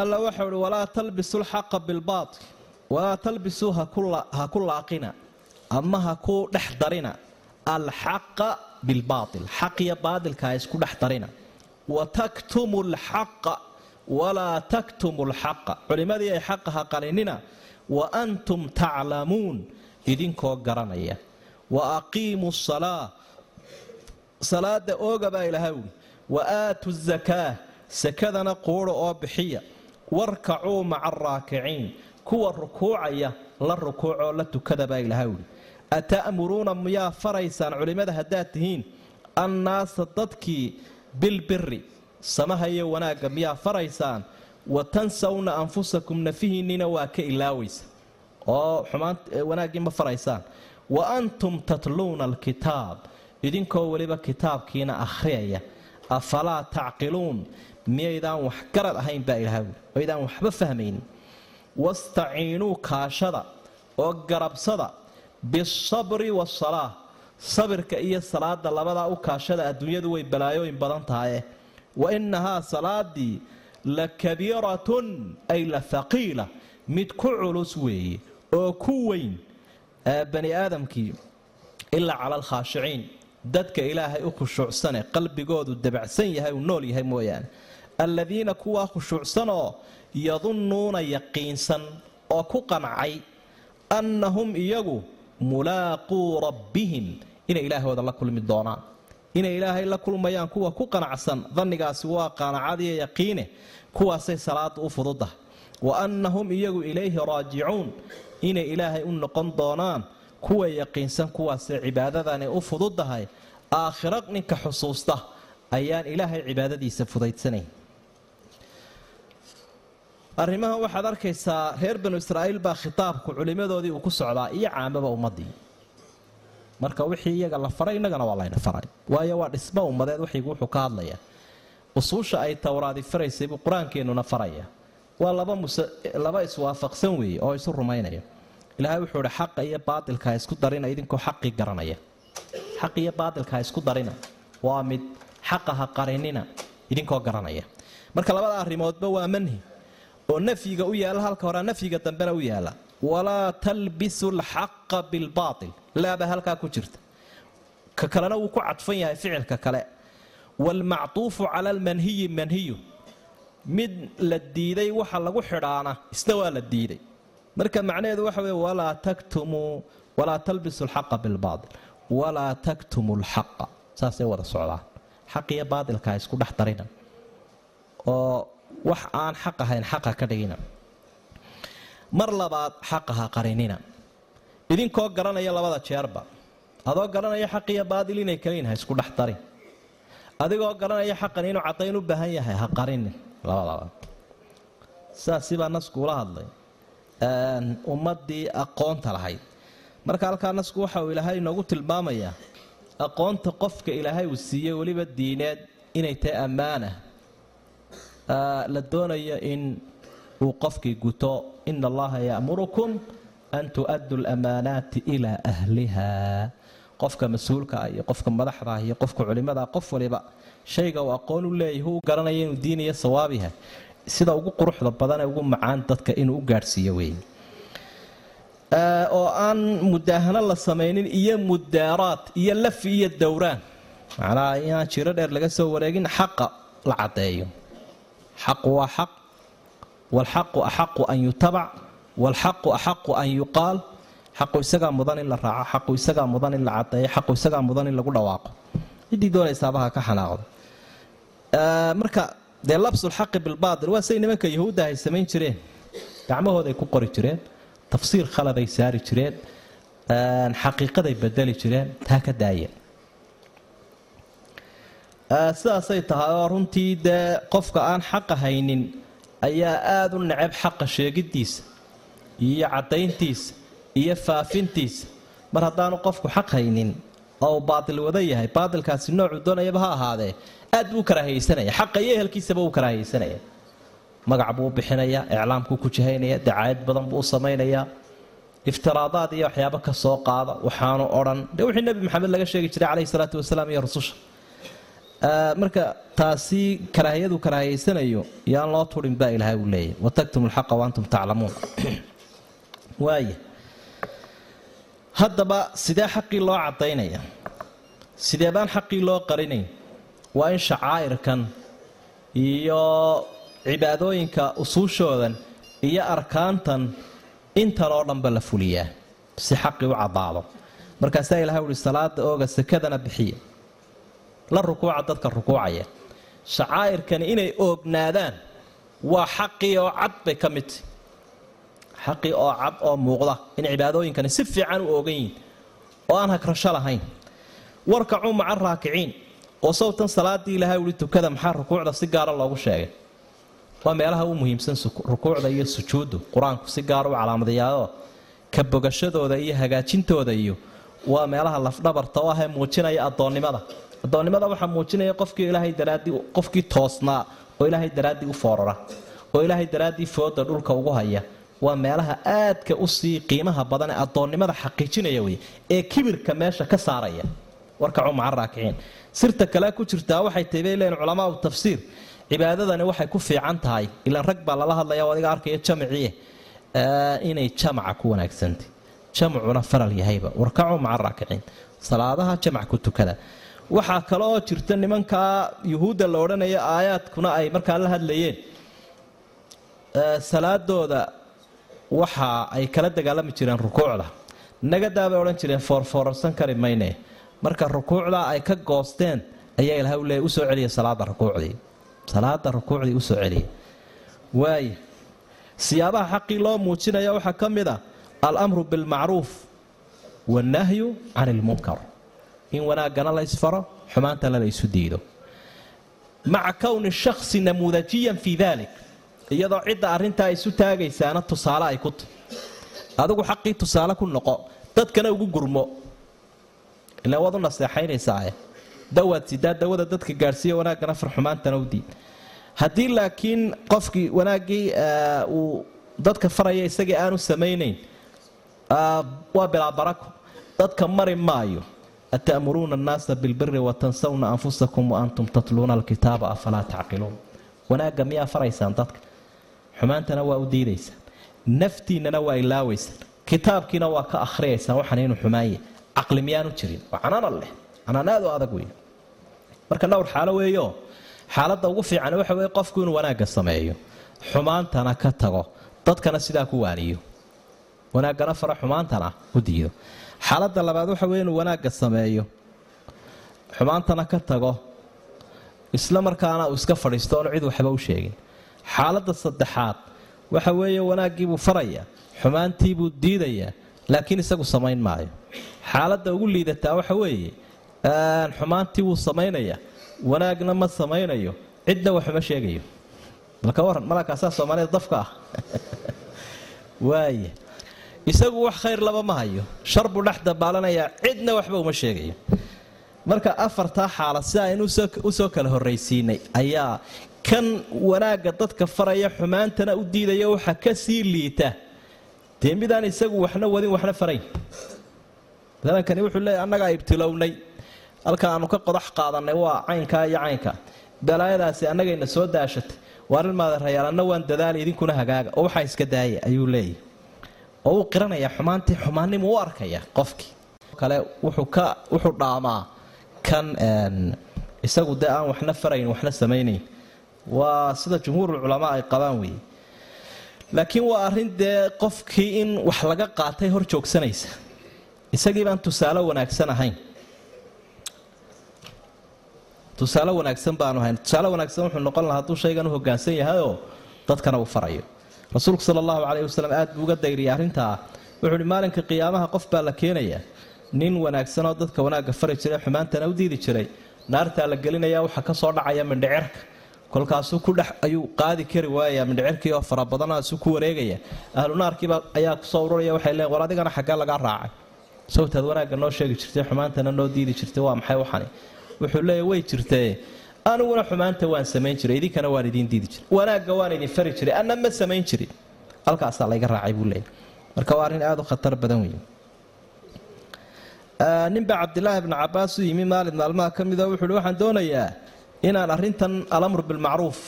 alla waxau uhi walaa talbisu lxaqa bilbaail walaa talbisuu ha ku laaqina ama ha ku dhex darina alxaqa bilbaail xaq iyo baadilka ha isku dhex darina. Wa lxaqa walaa taktumu lxaqa culimmadii ay xaqa ha qaninina wa antum taclamuun idinkoo garanaya. Wa aqiimuu salaa salaada ooga baa ilaha wuli wa aatu zakaa sakadana quudha oo bixiya. Warkacuu maca araakiciin kuwa rukuucaya la rukuucoo la tukada baa ilaha wuli ata'muruuna miyaa faraysaan culimmada haddaad tihiin? Annaasa dadkii bilbiri samaha iyo wanaagga miyaa faraysaan wa tansawna anfusakum nafihiinnina waa ka ilaawaysa. Oo xumaanwanaaggii ma faraysaan. Wa antum tatluuna alkitaab. Idinkoo weliba kitaabkiina akhriyaya. Afalaa tacqiluun? Miyaydaan wax garad ahayn baa ilaha wuli oydaan waxba fahmaynin. Wastaciinuu kaashada oo garabsada bisabri wasalaa sabirka iyo salaada labadaa u kaashada adduunyadu way balaayooyin badan tahaye wa innahaa salaadii la kabiiratun ay la haqiila mid ku culus weeye oo ku weyn bani aadamkii ilaa cala alkhaashiciin dadka ilaahay u khushuucsane qalbigoodu dabacsan yahay uu nool yahay mooyaane alladiina kuwaa khushuucsanoo yadunnuuna yaqiinsan oo ku qancay annahum iyagu mulaaquu rabbihim inay ilaahooda la kulmi doonaan inay ilaahay la kulmayaan kuwa ku qanacsan dannigaasi waa qaanacadiyo yaqiine kuwaasay salaada u fududahay wa annahum iyagu ilayhi raajicuun inay ilaahay u noqon doonaan kuwa yaqiinsan kuwaasay cibaadadani u fududahay aakhiro ninka xusuusta ayaan ilaahay cibaadadiisa fudaydsanayn arrimahan waxaad arkaysaa reer banu israa'iil baa khitaabku culimmadoodii uu ku socdaa iyo caamaba ummaddii marka wixii iyaga la faray innagana waa layna faray. Waayo waa dhismo ummadeed waxaygu wuxuu ka hadlaya. Usuusha ay towraadi faraysay buu qur'aankeennuna faraya. Waa laba laba iswaafaqsan weeye oo isu rumaynaya. Ilaahay wuxuu ihi xaqa iyo baatilka isku darina idinkoo xaqii garanaya. Xaq iyo baatilka isku darina. Waa mid xaqa ha qarinina idinkoo garanaya. Marka labada arrimoodba waa manhi. Oo nafyiga u yaalla halka horea nafyiga dambena u yaalla walaa talbisu alxaqa bilbaatil laaba halkaa ku jirta ka kalena wuu ku cadfan yahay ficilka kale waalmactuufu cala almanhiyi manhiyu mid la diiday waxa lagu xidhaana isna waa la diiday marka macnaheedu waxa weye walaa taktumuu walaa talbisu alxaqa bilbaatil walaa taktumu alxaqa saasay wada socdaan xaq ha isku dhex darina oo wax aan xaq ahayn xaqa ka dhigina mar labaad xaqa ha qarinina. Idinkoo garanaya labada jeerba adoo garanaya xaq iyo baatil inay kaliin ha isku dhex darin. Adigoo garanaya xaqan inuu caddayn u baahan yahay ha qarinin. Labadaba saasibaa nasku ula hadlay. Ummaddii aqoonta lahayd. Marka halkaa nasku waxa uu ilaahay inoogu tilmaamayaa aqoonta qofka ilaahay uu siiyey weliba diineed inay tahay ammaana la doonayo in uu qofkii guto ina allaha ya'murukum an tu'addu lamaanaati ilaa ahliha. Qofka mas'uulka ah iyo qofka madaxda ah iyo qofka culimada qof waliba shayga uu aqoon u leeyahy uu garanaya inuu diiniyo sawaabiha sida ugu quruxda badan ee ugu macaan dadka inuu u gaadhsiiyo wey oo aan mudaahano la samaynin iyo mudaaraad iyo lafi iyo dowraan. Macnaha inaan jiro dheer laga soo wareegin xaqa la caddeeyo. Xaqu waa xaq waalxaqu axaqu an yutabac waalxaqu axaqu an yuqaal xaqu isagaa mudan in la raaco xaqu isagaa mudan in la cadeeyo xaqu isagaa mudan in lagu dhawaaqo ciddii doonaysaaba ha ka xanaaqdo marka dee labsulxaqi bilbaatil waa say nimanka yahuudda ay samayn jireen gacmahooday ku qori jireen tafsiir khaladay saari jireen xaqiiqaday bedeli jireen taa ka daaya sidaasay tahay oo runtii dee qofka aan xaqa haynin ayaa aada u necab xaqa sheegiddiisa iyo caddayntiisa iyo faafintiisa. Mar haddaanu qofku xaq haynin oo uu baatil wada yahay baatilkaasi noocuu doonayaba ha ahaadee aad buu karaahaysanaya xaqa iyo ehelkiisaba uu karaahaysanaya magac buu bixinayaa iclaamkuu ku jihaynaya dacaayad badan buu u samaynayaa iftiraadaad iyo waxyaabo ka soo qaada waxaanu odhan. Dee wixii nebi maxamed laga sheegi jiray caleyhi salaatu wasalaam iyo rususha marka taasi karaahiyadu karaahiyaysanayo yaan loo turin baa ilaahay uu leeyahy wataktum alxaqa waantum taclamuun waaya haddaba sidee xaqii loo caddaynaya? Sidee baan xaqii loo qarinayn? Waa in shacaa'irkan iyo cibaadooyinka usuushoodan iyo arkaantan intan oo dhanba la fuliyaa si xaqii u caddaado. Markaasaa ilahay uhi salaada ooga sakadana bixiya la rukuuca dadka rukuucaya. Shacaa'irkani inay oognaadaan waa xaqii oo cad bay ka mid tahy xaqii oo cad oo muuqda in cibaadooyinkani si fiican u oogan yihiin oo aan hagrasho lahayn. Warkacuu maca raakiciin oo sawtan salaadii ilaahay uhi tukada maxaa rukuucda si gaara loogu sheegay? Waa meelaha u muhiimsan rukuucda iyo sujuuddu. Qur'aanku si gaara u calaamadayaao ka bogashadooda iyo hagaajintooda iyo waa meelaha lafdhabarta oo ahee muujinaya addoonnimada addoonnimada waxaa muujinaya qofkii ilaahay daraaddii qofkii toosnaa oo ilaahay daraaddii u foorara oo ilaahay daraaddii fooda dhulka ugu haya. Waa meelaha aadka u sii qiimaha badan ee addoonnimada xaqiijinaya wey ee kibirka meesha ka saaraya. Warkacuu maca raakiciin sirta kale ku jirtaa waxay tahy bay culamaau tafsiir. Cibaadadani waxay ku fiican tahay. Ilaan rag baa lala hadlaya oo adiga arkaya jamciye. Inay jamaca ku wanaagsantay jamcuna faral yahayba. Warkacuu maca raakiciin salaadaha jamac ku tukada waxaa kaloo jirta nimankaa yuhuudda la odhanaya aayaadkuna ay markaa la hadlayeen. Salaadooda waxa ay kala dagaalami jireen rukuucda. Nagadaa bay odhan jireen foorfoorarsan kari mayne. Marka rukuucdaa ay ka goosteen ayaa ilahay le u soo celiya salaada rukuucdii. Salaada rukuucdii u soo celiya waaya siyaabaha xaqii loo muujinaya waxaa ka mid a alamru bilmacruuf wannahyu can ilmunkar in wanaaggana la ysfaro xumaantana la ysu diido. Maca kowni shakhsi namuudajiyan fii dalik iyadoo cidda arrintaa isu taagaysaana tusaale ay ku tahy adigu xaqii tusaale ku noqo dadkana ugu gurmo. Ilaa waad u naseexaynaysaae dawaad sidaa dawada dadka gaadhsiiya wanaaggana far xumaantana u diid. Haddii laakiin qofkii wanaaggii uu dadka faraya isagii aanu samaynayn waa bilaa barako. Dadka mari maayo ata'muruuna annaasa bilbiri watansawna anfusakum waantum tatluuna alkitaaba afalaa tacqiluun wanaagga miyaa faraysaan dadka xumaantana waa u diidaysaan naftiinnana waa ilaawaysaan kitaabkiina waa ka akhriyaysaan waxaan inuu xumaanye caqli miyaanu jirin waa canana leh canaan aad u adag wey marka dhowr xaalo weeyo xaaladda ugu fiican waxa weye qofku inuu wanaagga sameeyo xumaantana ka tago dadkana sidaa ku waaniyo wanaaggana fara xumaantana u diido xaaladda labaad waxa weye inuu wanaagga sameeyo. Xumaantana ka tago. Isla markaana uu iska fadhiisto oon cid waxba u sheegin. Xaaladda saddexaad waxa weeye wanaaggiibuu faraya xumaantiibuu diidayaa laakiin isagu samayn maayo. Xaaladda ugu liidataa waxa weeye xumaantii wuu samaynayaa wanaagna ma samaynayo cidna waxuma sheegayo. Balka waran malakaasaa soomaalida dafka ah. Waaya isagu wax khayr laba ma hayo. Shar buu dhex dabaalanayaa cidna waxba uma sheegayo. Marka afartaa xaalad si aynu u soo kala horraysiinay ayaa kan wanaagga dadka faraya xumaantana u diidaya waxa ka sii liita. Dee midaan isagu waxna wadin waxna farayn. Dadankani wuxuu leeyahy annagaa ibtilownay halka aanu ka qodax qaadannay waa caynkaa iyo caynka. Balaayadaasi annagayna soo daashatay. Waa arrin maadarayaal anna waan dadaalay idinkuna hagaaga oo waxaa iska daaya ayuu leeyahy oo uu qiranayaa xumaantii xumaannimu u arkaya qofkii kale wuxuu dhaamaa kan isagu dee aan waxna farayn waxna samaynayn. Waa sida jumhuurulculamaa ay qabaan weeye laakiin waa arrin dee qofkii in wax laga qaatay hor joogsanaysa. Isagii baan tusaale wanaagsan ahayn. Tusaale wanaagsan baanu ahayn. Tusaale wanaagsan wuxuu noqon lahaa hadduu shaygan u hogaansan yahayoo dadkana uu farayo rasuulku sala allahu caleyhi wasalam aad buu uga dayriyay arrintaa wuxuu uhi maalinka qiyaamaha qof baa la keenaya. Nin wanaagsanoo dadka wanaagga fari jiray xumaantana u diidi jiray. Naartaa la gelinaya waxaa ka soo dhacaya mindhicirka. Kolkaasuu ku dhex ayuu qaadi kari waaya mindhicirkii oo fara badanaasuu ku wareegaya. Ahlu naarkiiba ayaa ku soo ururaya waxay leeyn war adigana xaggee lagaa raacay. Sawtaad wanaagga noo sheegi jirtay xumaantana noo diidi jirtay waa maxay waxani? Wuxuu leeya way jirtee aniguna xumaanta waan samayn jiray idinkana waan idiin diidi jiray. Wanaagga waan idin fari jiray anna ma samayn jirin. Halkaasaa layga raacay buu leeya marka waa arrin aada u khatar badan wey ninbaa cabdilaahi bnu cabaas u yimi maalin maalmaha ka mida wuxuuhi waxaan doonayaa inaan arrintan alamru bilmacruuf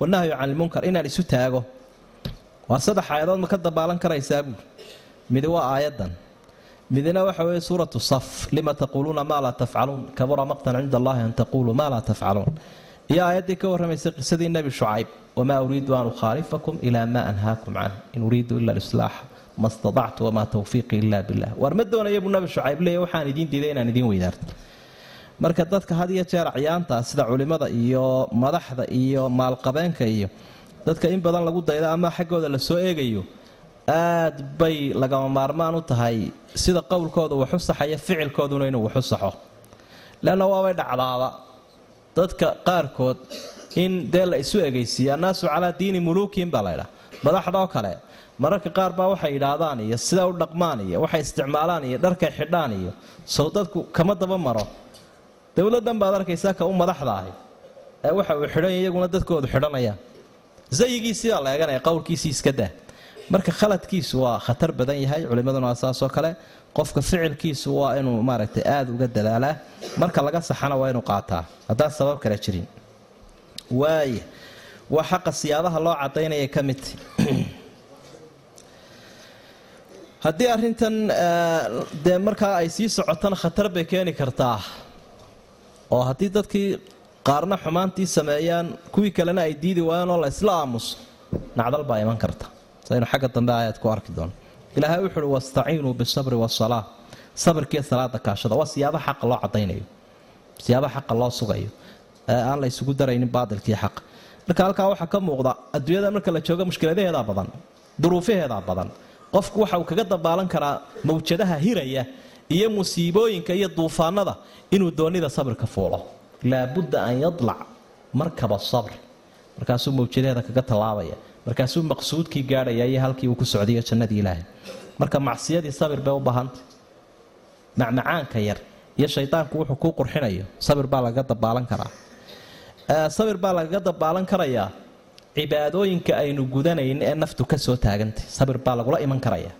wanahyu can ilmunkar inaan isu taago. Waa saddex aayadood ma ka dabaalan karaysaa buui midi waa aayaddan midna waxa weeye suuratu saf lima taquuluuna maa laa tafcaluun. Kabura maqtan cinda allahi an taquluu maa laa tafcaluun. Iyo aayaddii ka warramaysay qisadii nebi shucayb wamaa uriidu an ukhaalifakum ilaa maa anhaakum canh. In uriidu ila lislaaxa ma staactu wamaa tawfiiqii ila billah waar ma doonaya buu nabi shucayb leeya waxaan idiin diiday inaan idiin weydaarto. Marka dadka had iyo jeer acyaanta sida culimmada iyo madaxda iyo maalqabeenka iyo dadka in badan lagu dayda ama xaggooda la soo eegayo aad bay lagama maarmaan u tahay sida qowlkooda waxu saxaya ficilkooduna inuu waxu saxo leanna waabay dhacdaaba. Dadka qaarkood in dee la isu egaysiiya annaasu calaa diini muluukiin baa laydhaa madaxdoo kale mararka qaar baa waxay yidhaahdaan iyo sida u dhaqmaan iyo waxay isticmaalaan iyo dharkay xidhaan iyo sow dadku kama daba maro. Dowladdan baad arkaysaa ka u madaxda ahi ee waxa uu xidhanya iyaguna dadkoodu xidhanayaan. Zayigiisiibaa la eeganaya qowlkiisii iska daa marka khaladkiisu waa khatar badan yahay culimmaduna waa saasoo kale. Qofka ficilkiisu waa inuu maaragtay aada uga dadaalaa marka laga saxana waa inuu qaataa. Haddaan sabab kale jirin. Waaya waa xaqa siyaabaha loo cadaynaya ka midta haddii arrintan dee markaa ay sii socotana khatar bay keeni kartaa. Oo haddii dadkii qaarna xumaantii sameeyaan kuwii kalena ay diidi waayaan oo la isla aamuso nacdal baa iman karta saynu xagga dambe aayaad ku arki doono ilaahay wuxu uhi wastaciinuu bisabri wasalaa sabirkiiyo salaada kaashada waa siyaaba xaqa loo cadaynayo siyaaba xaqa loo sugayo. Ee aan la isugu daraynin baadilkiiyo xaqa marka halkaa waxaa ka muuqda adduunyada marka la joogo mushkiladaheedaa badan duruufaheedaa badan qofku waxa uu kaga dabaalan karaa mawjadaha hiraya iyo musiibooyinka iyo duufaanada inuu doonida sabirka fuulo. Laabudda an yadlac markaba sabr. Markaasuu mawjadaheeda kaga tallaabaya markaasuu maqsuudkii gaadhaya iyo halkii uu ku socdayo jannadii ilaahay. Marka macsiyadii sabir bay u baahantay. Macmacaanka yar iyo shaydaanku wuxuu kuu qurxinayo. Sabir baa lagaga dabaalan karaa. Sabir baa lagaga dabaalan karayaa cibaadooyinka aynu gudanayn ee naftu ka soo taagantay. Sabir baa lagula iman karaya.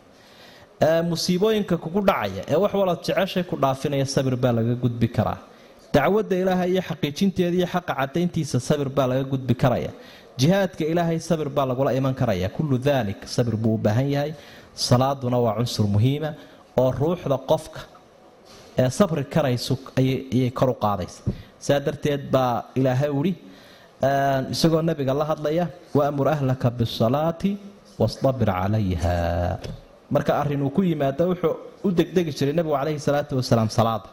Musiibooyinka kugu dhacaya ee wax walad jeceshay ku dhaafinaya sabir baa laga gudbi karaa. Dacwadda ilaahay iyo xaqiijinteeda iyo xaqa cadayntiisa sabir baa laga gudbi karaya jihaadka ilaahay sabir baa lagula iman karaya. Kullu dalik sabir buu u baahan yahay. Salaaduna waa cunsur muhiima oo ruuxda qofka ee sabri karaysu ayay kor u qaadaysa. Saa darteed baa ilaahay uhi isagoo nabiga la hadlaya waamur ahlaka bisalaati wastabir calayha. Marka arrin uu ku yimaado wuxuu u degdegi jiray nebigu calayhi salaatu wasalaam salaada.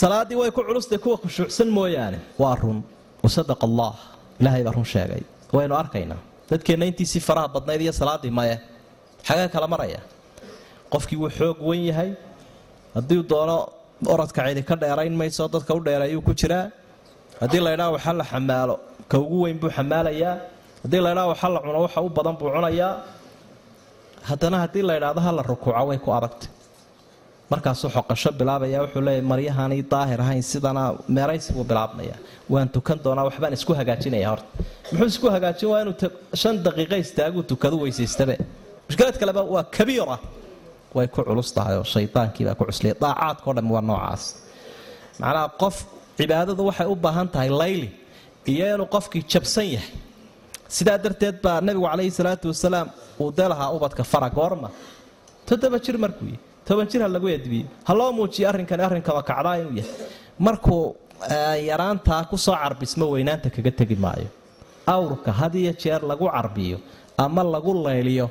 Salaaddii way ku culustay kuwa khushuucsan mooyaane. Waa run. Wasadaqa allah ilaahay baa run sheegay. Waynu arkaynaa. Dadkeenna intiisii faraha badnayd iyo salaaddii maye. Xagee kala maraya? Qofkii wuu xoog wan yahay. Haddii doono oradka cidi ka dheerayn mayso dadka u dheereeyuu ku jiraa. Haddii laydhaa waxa la xamaalo ka ugu weyn buu xamaalayaa haddii laydhaa waxa la cuno waxa u badan buu cunayaa. Haddana haddii laydhaahdo ha la rukuuco way ku adagtay markaasuu xoqasho bilaabaya wuxuu leeya maryahaanay daahir ahayn sidana meeraysi buu bilaabmaya waan tukan doonaa waxbaan isku hagaajinaya horta. Muxuu isku hagaajin waa inuu shan daqiiqa istaaguu tukadu weysaystabe mushkilad kaleba waa kabiira. Way ku culus tahay oo shaydaankiibaa ku cuslaya daacaadkao dhammi waa noocaas. Macnaha qof cibaadadu waxay u baahan tahay layli iyo inuu qofkii jabsan yahay. Sidaa darteed baa nabigu calayhi salaatu wasalaam uu dee lahaa ubadka fara goorma toddoba jir markuu yahy toban jir ha lagu edbiyo ha loo muujiyo arrinkani arrinkaba kacdaa inuu yahay. Markuu yaraantaa ku soo carbismo weynaanta kaga tegi maayo. Awrka had iyo jeer lagu carbiyo ama lagu layliyo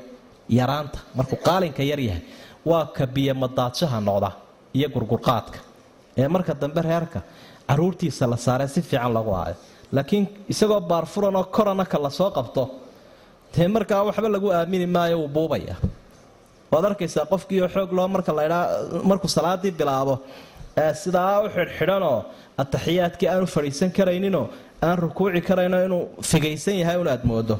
yaraanta. Markuu qaalinka yar yahay waa ka biyomadaadshaha noqda iyo gurgurqaadka. Ee marka dambe reerka caruurtiisa la saaree si fiican lagu aayo laakiin isagoo baarfuran oo korana ka la soo qabto dee markaa waxba lagu aamini maayo wuu buubaya waad arkaysaa qofkiioo xoog loo marka laydhaa markuu salaadii bilaabo sidaa u xidhxidhanoo ataxiyaadkii aanu fadhiisan karayninoo aan rukuuci karayno inuu figaysan yahay un aad moodo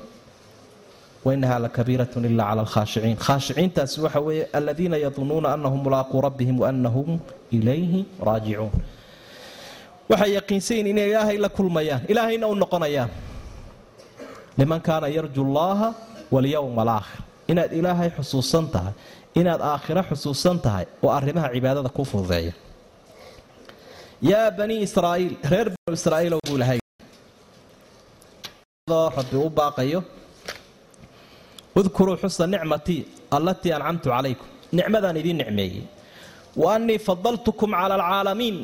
wainaha lakabiiratun ila cala alkhaashiciin khaashiciintaasi waxa weeye aladiina yadunuuna anahum mulaaquu rabbihim waanahum ilayhi raajicuun waxay yaqiinsayin inay ilaahay la kulmayaan ilaahayna u noqonayaan. Liman kaana yarju llaaha walyowma alaakhir inaad ilaahay xusuusan tahay inaad aakhiro xusuusan tahay oo arrimaha cibaadada ku fududeeya. Yaa banii israa'iil reer banu israa'iilow buu ilahay rabbi u baaqayo udkuruu xusa nicmatii allatii ancamtu calaykum. Nicmadaan idiin nicmeeyey. Wa annii fadaltukum cala alcaalamiin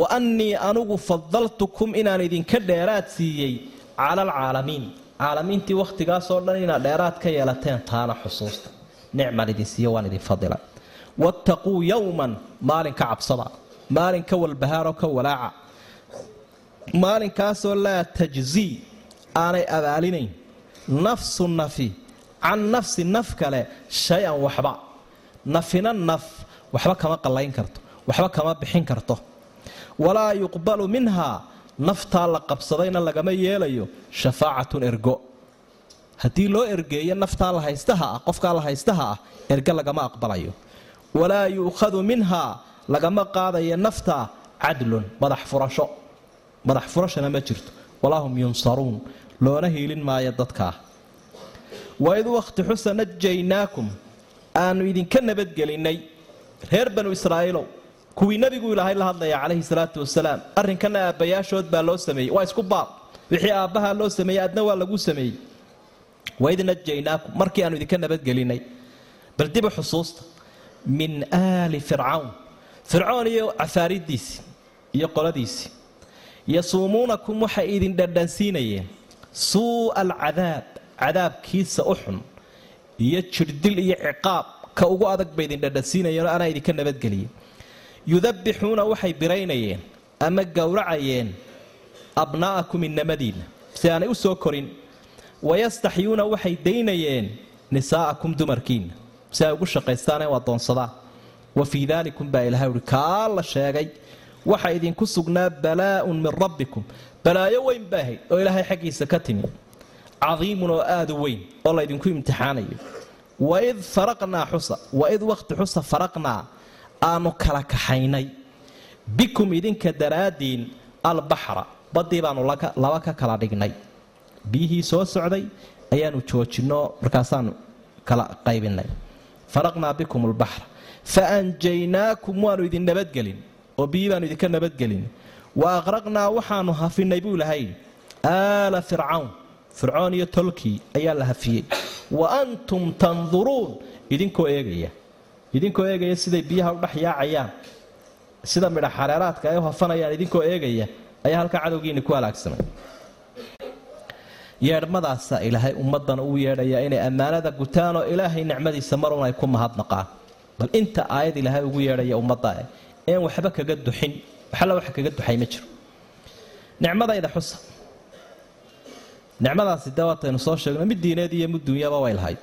wa annii anugu fadaltukum inaan idinka dheeraad siiyey cala alcaalamiin caalamiintii wakhtigaasoo dhan inaad dheeraad ka yeelateen taana xusuusta. Nicman idin siiyo waan idin fadila. Wattaquu yowman maalin ka cabsada. Maalin ka walbahaaroo ka walaaca. Maalinkaasoo laa tajzii aanay abaalinayn. Nafsu nafi can nafsi naf kale shay-an waxba. Nafina naf waxba kama qallayn karto waxba kama bixin karto. Walaa yuqbalu minhaa naftaa la qabsadayna lagama yeelayo shafaacatun ergo. Haddii loo ergeeyo naftaa la haystaha ah qofkaa la haystaha ah ergo lagama aqbalayo. Walaa yu'khadu minhaa lagama qaadayo naftaa cadlun madax furasho. Madax furashana ma jirto. Walaa hum yunsaruun loona hiilin maayo dadkaa. Waid wakhti xusa najaynaakum aanu idinka nabadgelinnay reer banu israa'iilow kuwii nebigu ilaahay la hadlaya calayhi salaatu wasalaam arrinkana aabbayaashood baa loo sameeyey. Waa isku baab. Wixii aabbahaa loo sameeyey adna waa lagu sameeyey. Waid najaynaakum markii aanu idinka nabadgelinnay bal dibu xusuusta min aali fircawn. Fircoon iyo cafaaridiisii iyo qoladiisii yasuumuunakum waxay idin dhadhansiinayeen. Suu'a alcadaab cadaabkiisa u xun iyo jirdil iyo ciqaab ka ugu adag bay idin dhadhasiinayeen oo anaa idinka nabadgeliyey yudabbixuuna waxay biraynayeen ama gowracayeen abnaa'akum innamadiinna si aanay u soo korin wayastaxyuuna waxay daynayeen nisaa'akum dumarkiinna si ay ugu shaqaystaanee u addoonsadaan wa fii daalikum baa ilahay uhi kaa la sheegay waxa idinku sugnaa balaa'un min rabbikum. Balaayo weyn baa ahayd oo ilaahay xaggiisa ka timi. Cadiimun oo aada u weyn oo laydinku imtixaanayo. Waid faraqnaa xusa waid waqti xusa faraqnaa aanu kala kaxaynay. Bikum idinka daraaddiin albaxra baddii baanu laba ka kala dhignay. Biyihii soo socday ayaanu joojinno markaasaanu kala qaybinay. Faraqnaa bikum albaxra. Fa anjaynaakum waanu idin nabadgelin oo biyii baanu idinka nabadgelin. Wa aqraqnaa waxaanu hafinay buu lahay aala fircawn fircoon iyo tolkii ayaa la hafiyey. Wa antum tanduruun idinkoo eegaya idinkoo eegaya siday biyaha u dhex yaacayaan sida midha xareeraadka ay u hafanayaan idinkoo eegaya ayaa halkaa cadowgiini ku halaagsamay yeedhmadaasaa ilaahay ummaddan uu yeedhaya inay ammaanada gutaan oo ilaahay nicmadiisa marun ay ku mahadnaqaan. Bal inta aayad ilaahay ugu yeedhaya ummadda een waxba kaga duxin waxalla wax kaga duxay ma jiro. Nicmadayda xusa. Nicmadaasi dee waataynu soo sheegno mid diineed iyo mid duunyaba way lahayd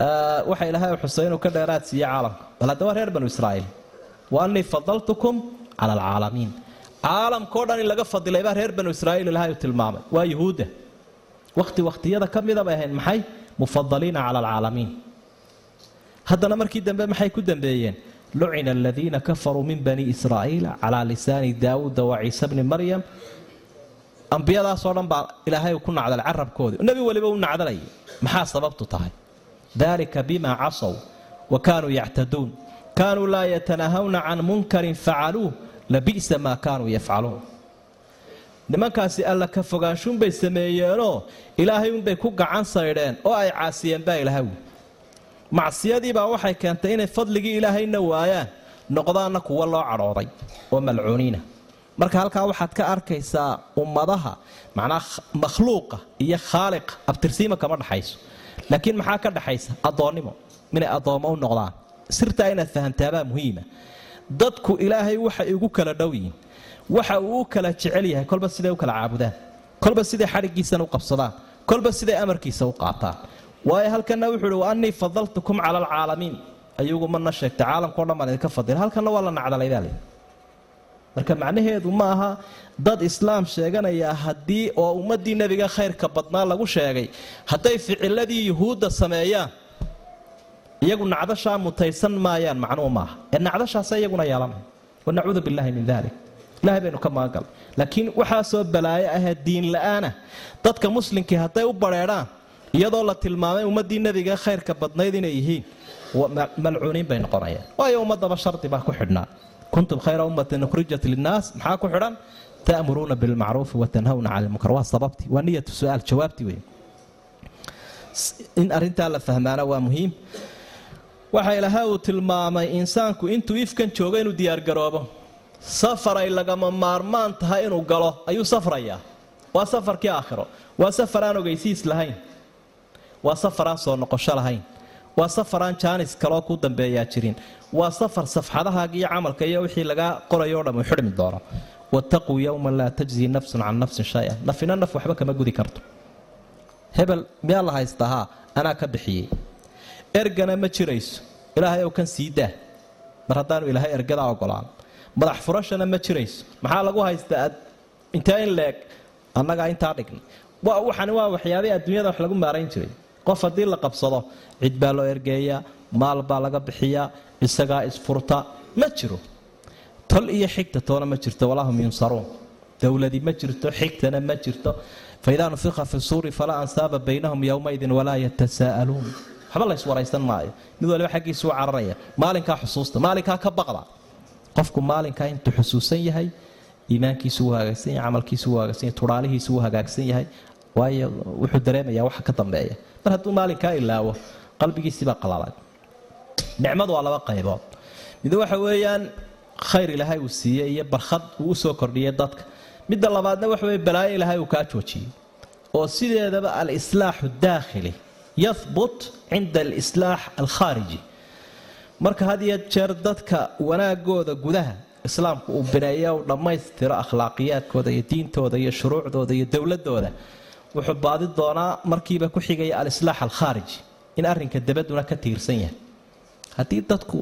waxa ilaahay xusay inuu ka dheeraad siiye caalamka. Bal hadda waa reer banu israa'iil. Wa annii fadaltukum cala alcaalamiin. Caalamkao dhan in laga fadilay baa reer banu israa'iil ilaahay uu tilmaamay. Waa yuhuudda. Wakhti wakhtiyada ka mida bay ahayd maxay? Mufadaliina cala alcaalamiin. Haddana markii dambe maxay ku dambeeyeen? Lucina aladiina kafaruu min bani israa'iila calaa lisaani daawuuda wa ciise bni maryam. Ambiyadaasoo dhan baa ilaahay ku nacdalay carabkoodii. Nebi weliba u nacdalayay. Maxaa sababtu tahay dalika bima casow wa kaanuu yactaduun. Kaanuu laa yatanaahawna can munkarin facaluuh labi'sa maa kaanuu yafcaluun nimankaasi alla ka fogaanshuunbay sameeyeenoo ilaahay unbay ku gacan saydheen oo ay caasiyeen baa ilahay wi macsiyadiibaa waxay keentay inay fadligii ilaahayna waayaan noqdaanna kuwa loo cadhooday oo malcuuniina. Marka halkaa waxaad ka arkaysaa ummadaha macnaa makhluuqa iyo khaaliqa abtirsiima kama dhaxayso laakiin maxaa ka dhaxaysa? Addoonnimo. Inay addoommo u noqdaan. Sirtaa inaad fahamtaabaa muhiima. Dadku ilaahay waxay ugu kala dhow yihiin. Waxa uu u kala jecel yahay kolba siday u kala caabudaan. Kolba siday xadhiggiisana u qabsadaan. Kolba siday amarkiisa u qaataan. Waayo halkana wuxuu uhi wa annii fadaltukum cala alcaalamiin ayugu mana sheegtay caalamkao dhan baan idinka fadila halkanna waa la nacdalaydaa le marka macnaheedu ma aha dad islaam sheeganaya haddii oo ummaddii nebiga khayrka badnaa lagu sheegay hadday ficiladii yuhuudda sameeyaan iyagu nacdashaa mutaysan maayaan macnuhu maaha ee nacdashaasa iyaguna yeelanay wanacuudu billahi min dalik ilahay baynu ka magangalay laakiin waxaasoo balaayo ahee diin la'aanah dadka muslimkii hadday u badrheedhaan iyadoo la tilmaamay ummaddii nebiga khayrka badnayd inay yihiin malcuuniin bay noqonayaan. Waayo ummadaba shardi baa ku xidhnaa kuntum khayra ummatin ukhrijat linnaas maxaa ku xidhan ta'muruuna bilmacruufi watanhawna cani lmunkar waa sababtii waa niyatu su'aal jawaabtii wey in arrintaa la fahmaana waa muhiim waxa ilaahay uu tilmaamay insaanku intuu ifkan joogo inuu diyaargaroobo safaray lagama maarmaan tahay inuu galo ayuu safrayaa waa safarkii aakhiro waa safar aan ogeysiis lahayn waa safar aan soo noqosho lahayn waa safar aan jaanis kaloo ku dambeeyaa jirin. Waa safar safxadahaaga iyo camalka iyo wixii lagaa qorayo o dham uu xidhmi doono wattaquu yowman laa tajzii nafsun can nafsin shay-a nafina naf waxba kama gudi karto. Hebel miyaa la haystaa haa anaa ka bixiyey. Ergana ma jirayso. Ilaahay ow kan sii daa. Mar haddaanu ilaahay ergadaa ogolaan. Madax furashana ma jirayso. Maxaa lagu haystaa? Intee in leeg. Annagaa intaa dhignay waxani waa waxyaabay adduunyada wax lagu maarayn jiray qof haddii la qabsado cid baa loo ergeeyaa maal baa laga bixiyaa isagaa isfurta ma jiro. Tol iyo xigta toona ma jirto walahum yunsaruun. Dowladi ma jirto xigtana ma jirto. Faidaa nufika fi suuri falaa ansaaba baynahum yowmaidin walaa yatasaa'aluun waxba la yswaraysan maayo. Mid waliba xaggiisa u cararaya maalinkaa xusuusta maalinkaa ka baqda. Qofku maalinkaa intuu xusuusan yahay iimaankiisu wuu hagaagsan yahay camalkiisu wuu hagaagsan yahay tudhaalihiisu wuu hagaagsan yahay waayo wuxuu dareemayaa waxa ka dambeeya. Mar hadduu maalinkaa ilaawo qalbigiisiibaa qalaalay nicmadu waa laba qaybood mid waxa weeyaan khayr ilaahay uu siiyey iyo barkhad uu u soo kordhiyay dadka. Midda labaadna waxa weye balaayo ilaahay uu kaa joojiyey. Oo sideedaba al-islaaxu daakhili yahbut cinda alislaax alkhaariji. Marka had iyo jeer dadka wanaagooda gudaha islaamku uu bineeya uu dhammaystiro akhlaaqiyaadkooda iyo diintooda iyo shuruucdooda iyo dowladooda wuxuu baadi doonaa markiiba ku xigaya alislaax alkhaariji in arrinka dabaduna ka tiirsan yahay. Haddii dadku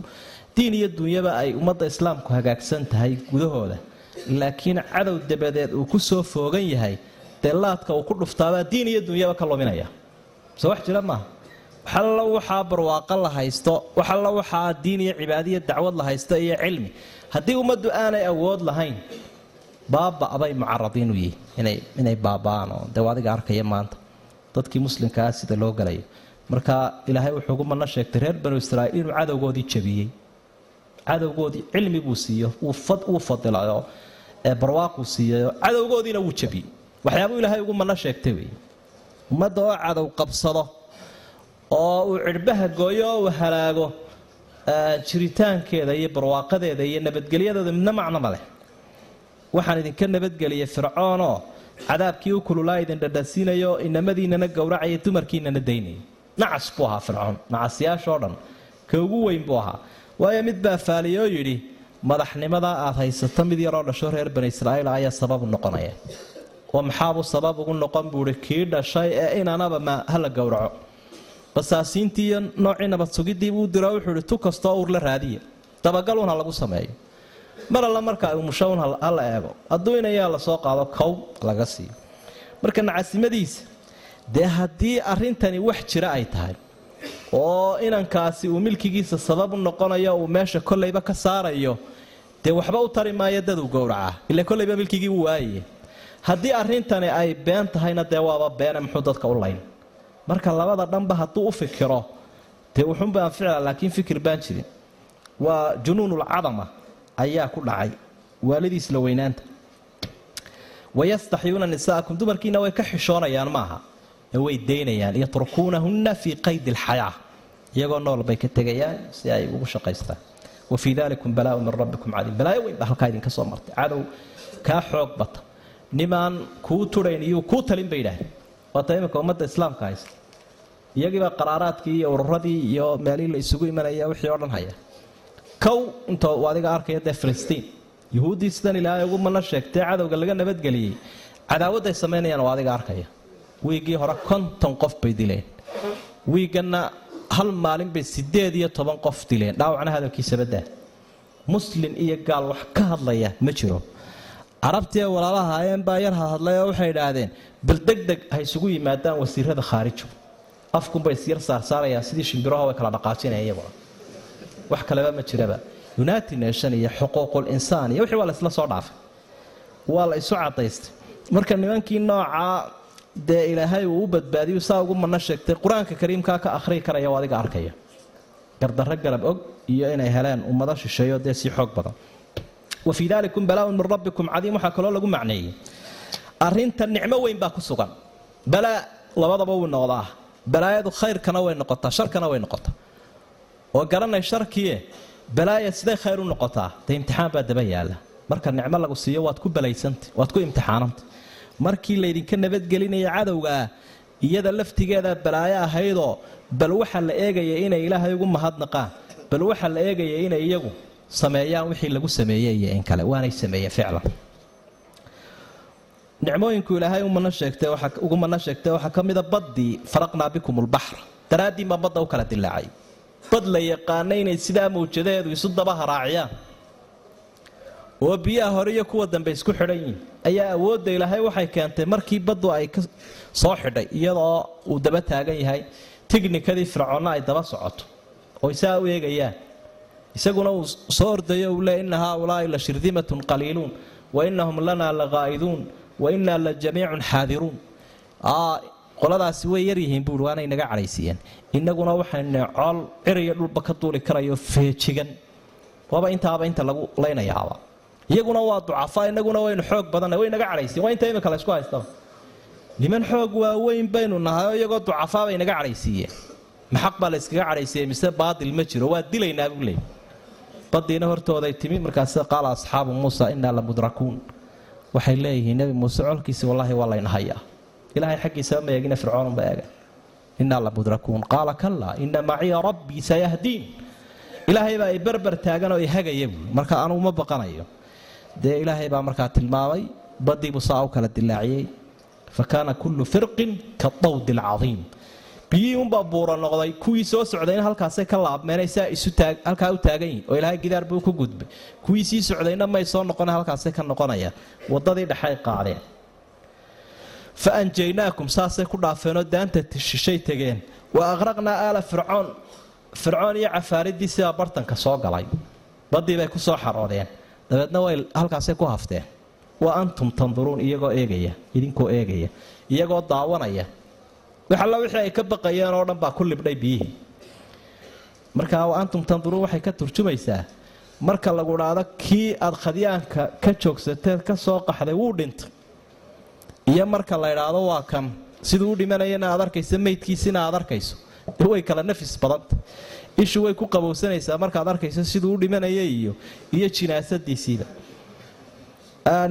diin iyo dunyaba ay ummadda islaamku hagaagsan tahay gudahooda laakiin cadow dabadeed uu ku soo foogan yahay dee laadka uu ku dhuftaabaa diin iyo dunyaba ka luminaya. Se wax jira maaha waxalla waxaa barwaaqo la haysto waxalla waxaa diin iyo cibaadiya dacwad la haysto iyo cilmi. Haddii ummaddu aanay awood lahayn baaba'bay mucaradiin u yihi inay baaba'aan oo dee adiga arkaya maanta. Dadkii muslimkaa sida loo galayo. Marka ilaahay wuxuu ugu manno sheegtay reer banu israa'iil inuu cadowgoodii jabiyey. Cadowgoodii cilmi buu siiyo. Wuu fadilayo barwaaquu siiyayo. Cadowgoodiina wuu jabiyey. Waxyaabuu ilaahay ugu manno sheegtay wey ummadda oo cadow qabsado oo uu cidhbaha gooyo oo uu halaago jiritaankeeda iyo barwaaqadeeda iyo nabadgelyadeeda midna macno ma leh waxaan idinka nabadgeliyay fircoonoo cadaabkii u kululaa idin dhadhasiinayo inamadiinana gowracaya dumarkiinana daynaya nacas buu ahaa fircoon. Nacasyaashoo dhan ka ugu weyn buu ahaa. Waayo mid baa faaliyoo yidhi madaxnimadaa aad haysato mid yaroo dhasho reer bani israa'iil ayaa sababu noqonaya. Oo maxaabuu sabab ugu noqon? buuhi kii dhashay ee inanaba ma hala gowraco. Basaasiintii iyo noocii nabad sugidii buu diro wuxuu ihi tu kastoo uur la raadiya dabagalun ha lagu sameeyo mar alla marka umushown hala eego. Hadduu inayaa la soo qaado kow laga siiyo. Marka nacasimadiisa dee haddii arrintani wax jira ay tahay oo inankaasi uu milkigiisa sabab u noqonayo uu meesha kollayba ka saarayo dee waxba u tari maayo dad uu gowracaa. Ila kollayba milkigii u waayaye haddii arrintani ay been tahayna dee waaba beene muxuu dadka u layn. Marka labada dhanba hadduu u fikiro dee wuxuunba anficila laakiin fikir baan jirin. Waa junuunulcadama ayaa ku dhacay. Waalidiis la weynaanta. Wayastaxyuuna nisaakum dumarkiina way ka xishoonayaan maaha. Ee way daynayaan. Yatrukuunahunna fii qaydi alxayaa iyagoo nool bay ka tegayaan si ay ugu shaqaystaan. Wa fii dalikum balaaun min rabbikum cadiim. Balaayo weyn baa halkaa idinka soo martay. Cadow kaa xoog bata. Nimaan kuu turayn iyuu kuu talin bay yidhaahdeen waata iminka ummadda islaamka haysta. Iyagiibaa qaraaraadkii iyo ururadii iyo meelihii la isugu imanaya wixii oo dhan haya kow intoo adiga arkaya dee filistiin. Yuhuuddii sidan ilaahay ugu mana sheegtee cadowga laga nabadgeliyey. Cadaawadday samaynayaan oo adiga arkaya. Wiiggii hore konton qof bay dileen. Wiigganna hal maalin bay sideed iyo toban qof dileen. Dhaawacna hadalkiisabadaa muslin iyo gaal wax ka hadlaya ma jiro. Carabtii ee walaalaha ayeen baa yar hadlay oo waxay idhaahdeen bal deg deg ha isugu yimaadaan wasiirada khaarijo. Afkunbay isyar saarsaarayaan sidii shimbiraho kala dhaqaajinaya iyaguna wax kaleba ma jiraba. United nation iyo xuquuqul insaan iyo wixii waa la isla soo dhaafay. Waa la isu cadaystay marka nimankii noocaa dee ilaahay uu u badbaadiyu saa ugu mana sheegtay qur'aanka kariimkaa ka akhriyi karaya oo adiga arkaya. Gardarro galab og iyo inay heleen ummado shisheeyo dee sii xoog badan. Wa fii dalikum balaaun min rabbikum cadiim waxaa kaloo lagu macneeyey. Arrinta nicmo weyn baa ku sugan. Balaa labadaba wuu noqdaa. Balaayadu khayrkana way noqotaa sharkana way noqotaa oo garanay sharkiie balaaya siday khayr u noqotaa? Dee imtixaan baa daba yaalla marka nicmo lagu siiyo waad ku balaysantay waad ku imtixaanantay markii laydinka nabadgelinaya cadowgaa iyada laftigeeda balaayo ahaydoo bal waxa la eegaya inay ilaahay ugu mahadnaqaan bal waxa la eegaya inay iyagu sameeyaan wixii lagu sameeyey iyo in kale. Waanay sameeyeen ficlan. Nicmooyinku ilaahay umana sheegtay waxaa ka mida baddii faraqnaa bikum lbaxra daraaddiin baa badda u kala dilaacay bad la yaqaana inay sidaa mawjadaheedu isu daba haraaciyaan oo biyaha hore iyo kuwa dambe isku xidhan yihiin ayaa awoodda ilaahay waxay keentay markii baddu ay ka soo xidhay iyadoo uu daba taagan yahay. Tignikadii fircoonna ay daba socoto oo isaa u eegayaan. Isaguna uu soo ordayo uu le ina haaulaai la shirdimatun qaliiluun wa inahum lanaa laqaa'iduun wa innaa la jamiicun xaadiruun qoladaasi way yaryihiin buui waanay naga cadhaysiiyeen innaguna waxayna cool ciriyo dhulba ka duuli karayo feejigan. Waaba intaaba inta lagu laynayaaba. Iyaguna waa ducafa inaguna waynu xoog badanna way naga cadhaysiyen waa inta imika laysku haystaba niman xoog waaweyn baynu nahay oo iyagoo ducafaa bay naga cadhaysiiyeen maxaq baa layskaga cadhaysiiyey mise baadil ma jiro waa dilaynaa buu leey badiina hortooday timi markaas qaala asxaabu muusa innaa la mudrakuun. Waxay leeyihiin nebi muuse colkiisi wallaahi waa layna hayaa ilaahay xaggiisaba ma eegina fircoonunba eega innaa la mudrakuun qaala kallaa ina maciya rabbii sayahdiin. Ilaahay baa i berber taagan oo i hagaya buui marka anugu ma baqanayo. Dee ilaahay baa markaa tilmaamay badiibuu saa u kala dilaaciyey. Fa kaana kullu firqin kadawdi alcadiim biyihii unbaa buura noqday kuwii soo socdayna halkaasay ka laabmeenay saa isu halkaa u taagan yihiin oo ilaahay gidaar buu ku gudbay. Kuwii sii socdayna may soo noqona halkaasay ka noqonayaan. Wadadii dhexay qaadeen fa anjaynaakum saasay ku dhaafeenoo daanta shishay tegeen wa aqraqnaa aala fircoon fircoon iyo cafaaridii sidaa bartanka soo galay badii bay ku soo xaroodeen dabeedna way halkaasay ku hafteen wa antum tanduruun iyagoo eegaya idinkoo eegaya iyagoo daawanaya wax alla wixii ay ka baqayeen oo dhan baa ku libdhay biyihii markaa wa antum tanduruun waxay ka turjumaysaa marka lagu dhaado kii aad khadyaanka ka joogsateed ka soo qaxday wuu dhintay iyo marka la idhaahdo waa kan. Siduu u dhimanayana aad arkayso meydkiisina aad arkayso. Way kala nafis badanta ishu way ku qabowsanaysaa markaad arkayso siduu u dhimanaya iyo iyo jinaasadiisiiba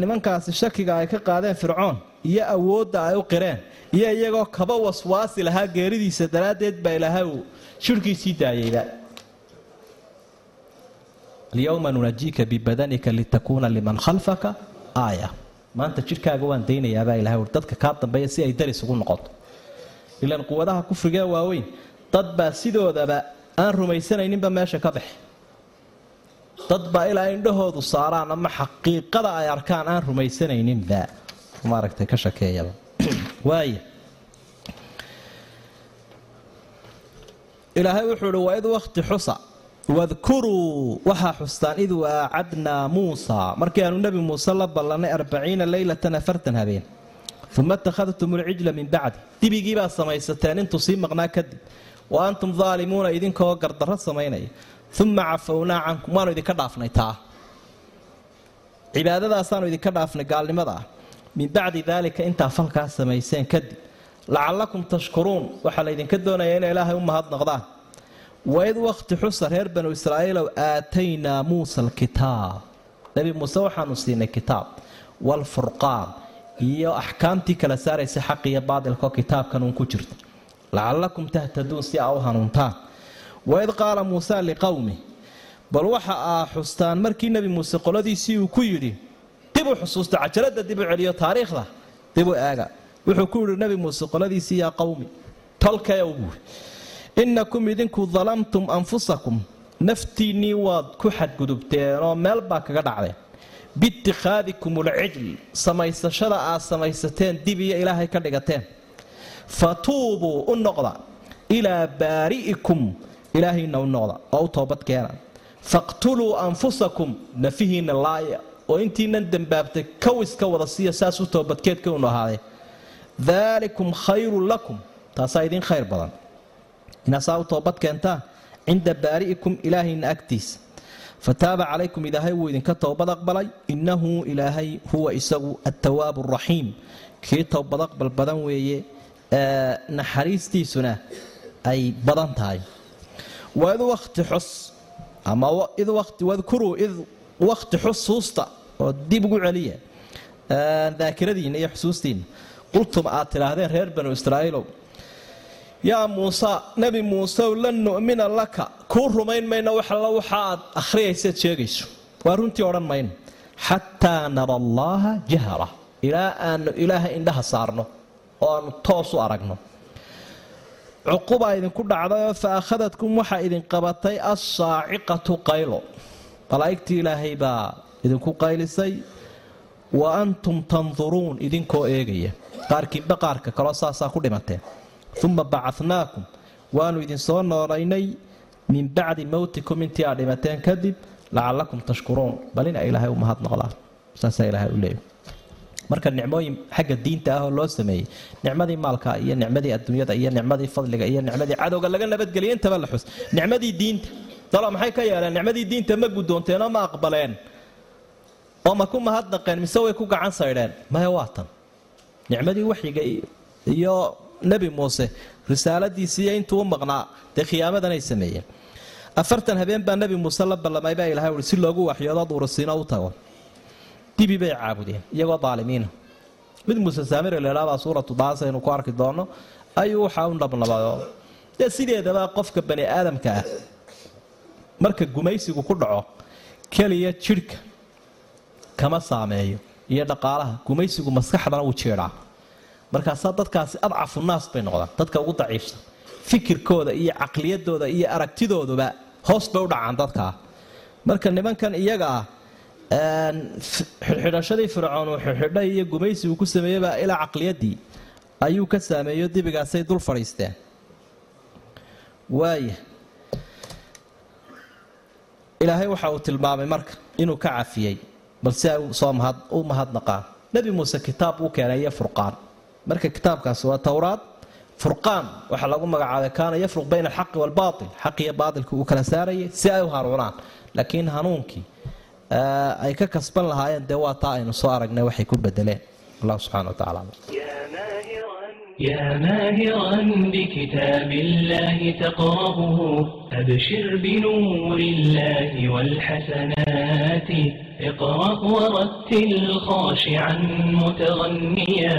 nimankaasi shakiga ay ka qaadeen fircoon iyo awoodda ay u qireen iyo iyagoo kaba waswaasi lahaa geeridiisa daraaddeed baa ilaahay uu shirhkiisii daayeyba alyowma nunajiika bibadanika litakuuna liman khalfaka aaya maanta jidhkaaga waan daynayaabaa ilahay ui dadka kaa dambeeya si ay daris ugu noqoto. Ilaan quwadaha kufrigee waaweyn dad baa sidoodaba aan rumaysanayninba meesha ka baxe dad baa ilaa indhahoodu saaraan ama xaqiiqada ay arkaan aan rumaysanayninba. Maaragtay ka shakeeyaba. Waaya ilaahay wuxuu uhi waid wakti xusa wadkuruu waxaa xustaan id waacadnaa muusa. Markii aanu nebi muuse la ballanay arbaciina leylatan afartan habeen. Uma attakhadtum ulcijla min bacdi. Dibigiibaa samaysateen intuu sii maqnaa kadib. Wa antum daalimuuna idinkoo gardarro samaynaya uma cafownaa cankum waanu idinka dhaafnay taa. Cibaadadaasaanu idinka dhaafnay gaalnimada. Ah min bacdi daalika intaa falkaa samayseen kadib. Lacallakum tashkuruun waxaa laydinka doonaya inay ilaahay u mahadnaqdaan waid wakti xusa reer banu israa'iilow aataynaa muusa alkitaab. Nebi muuse waxaanu siinay kitaab waalfurqaan iyo axkaamtii kala saaraysa xaq iyo baadilkao kitaabkan uun ku jirta. Lacallakum tahtaduun si aa u hanuuntaan. Waid qaala muusa liqowmi bal waxa aa xustaan markii nebi muuse qoladiisii uu ku yidhi dib u xusuusta cajalada dib u celiyo taariikhda. Dib u eega wuxuu ku yidhi nebi muuse qoladiisii yaa qowmi tolkayow buuri innakum idinku dalamtum anfusakum. Naftiinnii waad ku xadgudubteen oo meel baa kaga dhacdeen biitikhaadikum ulcijl samaysashada aad samaysateen dib iyo ilaahay ka dhigateen. Fatuubuu u noqda ilaa baari'ikum ilaahayna u noqda oo u toobad keena. Faqtuluu anfusakum nafihiinna laaya. Oo intiinan dembaabtay kawiska wada siiya saas u toobadkeedka unu ahaadee daalikum khayrun lakum taasaa idiin khayr badan inaasaa u toobad keentaan cinda baari'ikum ilaahayna agtiisa fataaba calaykum ilaahay wuu idinka towbad aqbalay. Innahu ilaahay huwa isagu attawaabu araxiim kii towbad aqbal badan weeye naxariistiisuna ay badan tahay. Waid wakti xus ama wadkuruu id wakti xusuusta oo dib ugu celiya daakiradiinna iyo xusuustiinna qultum aad tidhaahdeen reer banu israa'iilow yaa muuse nebi muusew lan nu'mina laka. Kuu rumayn mayno wax alla waxa aad akhriyaysaad sheegayso. Waa runtii odhan mayno xataa nara allaaha jahra. Ilaa aanu ilaaha indhaha saarno oo aanu toos u aragno. Cuqubaa idinku dhacdayoo fa akhadadkum waxaa idin qabatay assaaciqatu qaylo. Malaa'igtii ilaahay baa idinku qaylisay. Wa antum tanduruun idinkoo eegaya. Qaarkiinba qaarka kaloo saasaa ku dhimateen uma bacadnaakum waanu idin soo noolaynay min bacdi mowtikum intii aad dhimateen kadib lacallakum tashkuruun bal ina ilaahay u mahadnoqdaan saasaa ilaahay u leeyay marka nicmooyin xagga diinta ah oo loo sameeyey nicmadii maalka iyo nicmadii adduunyada iyo nicmadii fadliga iyo nicmadii cadowga laga nabadgeliya intaba la xus nicmadii diinta dalo maxay ka yeeleen nicmadii diinta ma guddoonteenoo ma aqbaleen oo ma ku mahadnaqeen mise way ku gacan saydheen maya waa nicmadii waxyiga iyo nebi muuse risaaladiisiiyo intuu u maqnaa dee khiyaamadanay sameeyeen. Afartan habeen baa nebi muuse la ballamay baa ilahay ui si loogu waxyoodo duurasiino u tago. Dibi bay caabudeen iyagoo daalimiina mid muuse saamiri leedhaabaa suuratu daasa aynu ku arki doono ayuu waxaa u nabnabado dee sideedaba qofka bani aadamka ah marka gumaysigu ku dhaco keliya jidhka kama saameeyo iyo dhaqaalaha gumaysigu maskaxdana wuu jeedhaa markaasaa dadkaasi adcafu naas bay noqdaan dadka ugu daciifsan. Fikirkooda iyo caqliyadooda iyo aragtidooduba hoos bay u dhacaan dadkaa marka nimankan iyaga ah xidhxidhashadii fircoon uu xidxidhay iyo gumaysigu ku sameeyeyba ilaa caqliyadii ayuu ka saameeyo dibigaasay dul fadhiisteen waaya ilaahay waxa uu tilmaamay marka inuu ka cafiyey balse ay soo u mahadnaqaan. Nebi muuse kitaab uu keenay iyo furqaan marka kitaabkaasi waa towraad furqaan waxaa lagu magacaabay kaana yafruq bayna alxaqi waalbaatil xaq iyo baatilka uu kala saarayay si ay u hanuunaan laakiin hanuunkii ay ka kasban lahaayeen dee waa taa aynu soo aragnay waxay ku bedeleen allah subxana wa tacala يا ماهرا بكتاب الله تقرأه أبشر بنور الله والحسنات اقرأ ورتل خاشعا متغنيا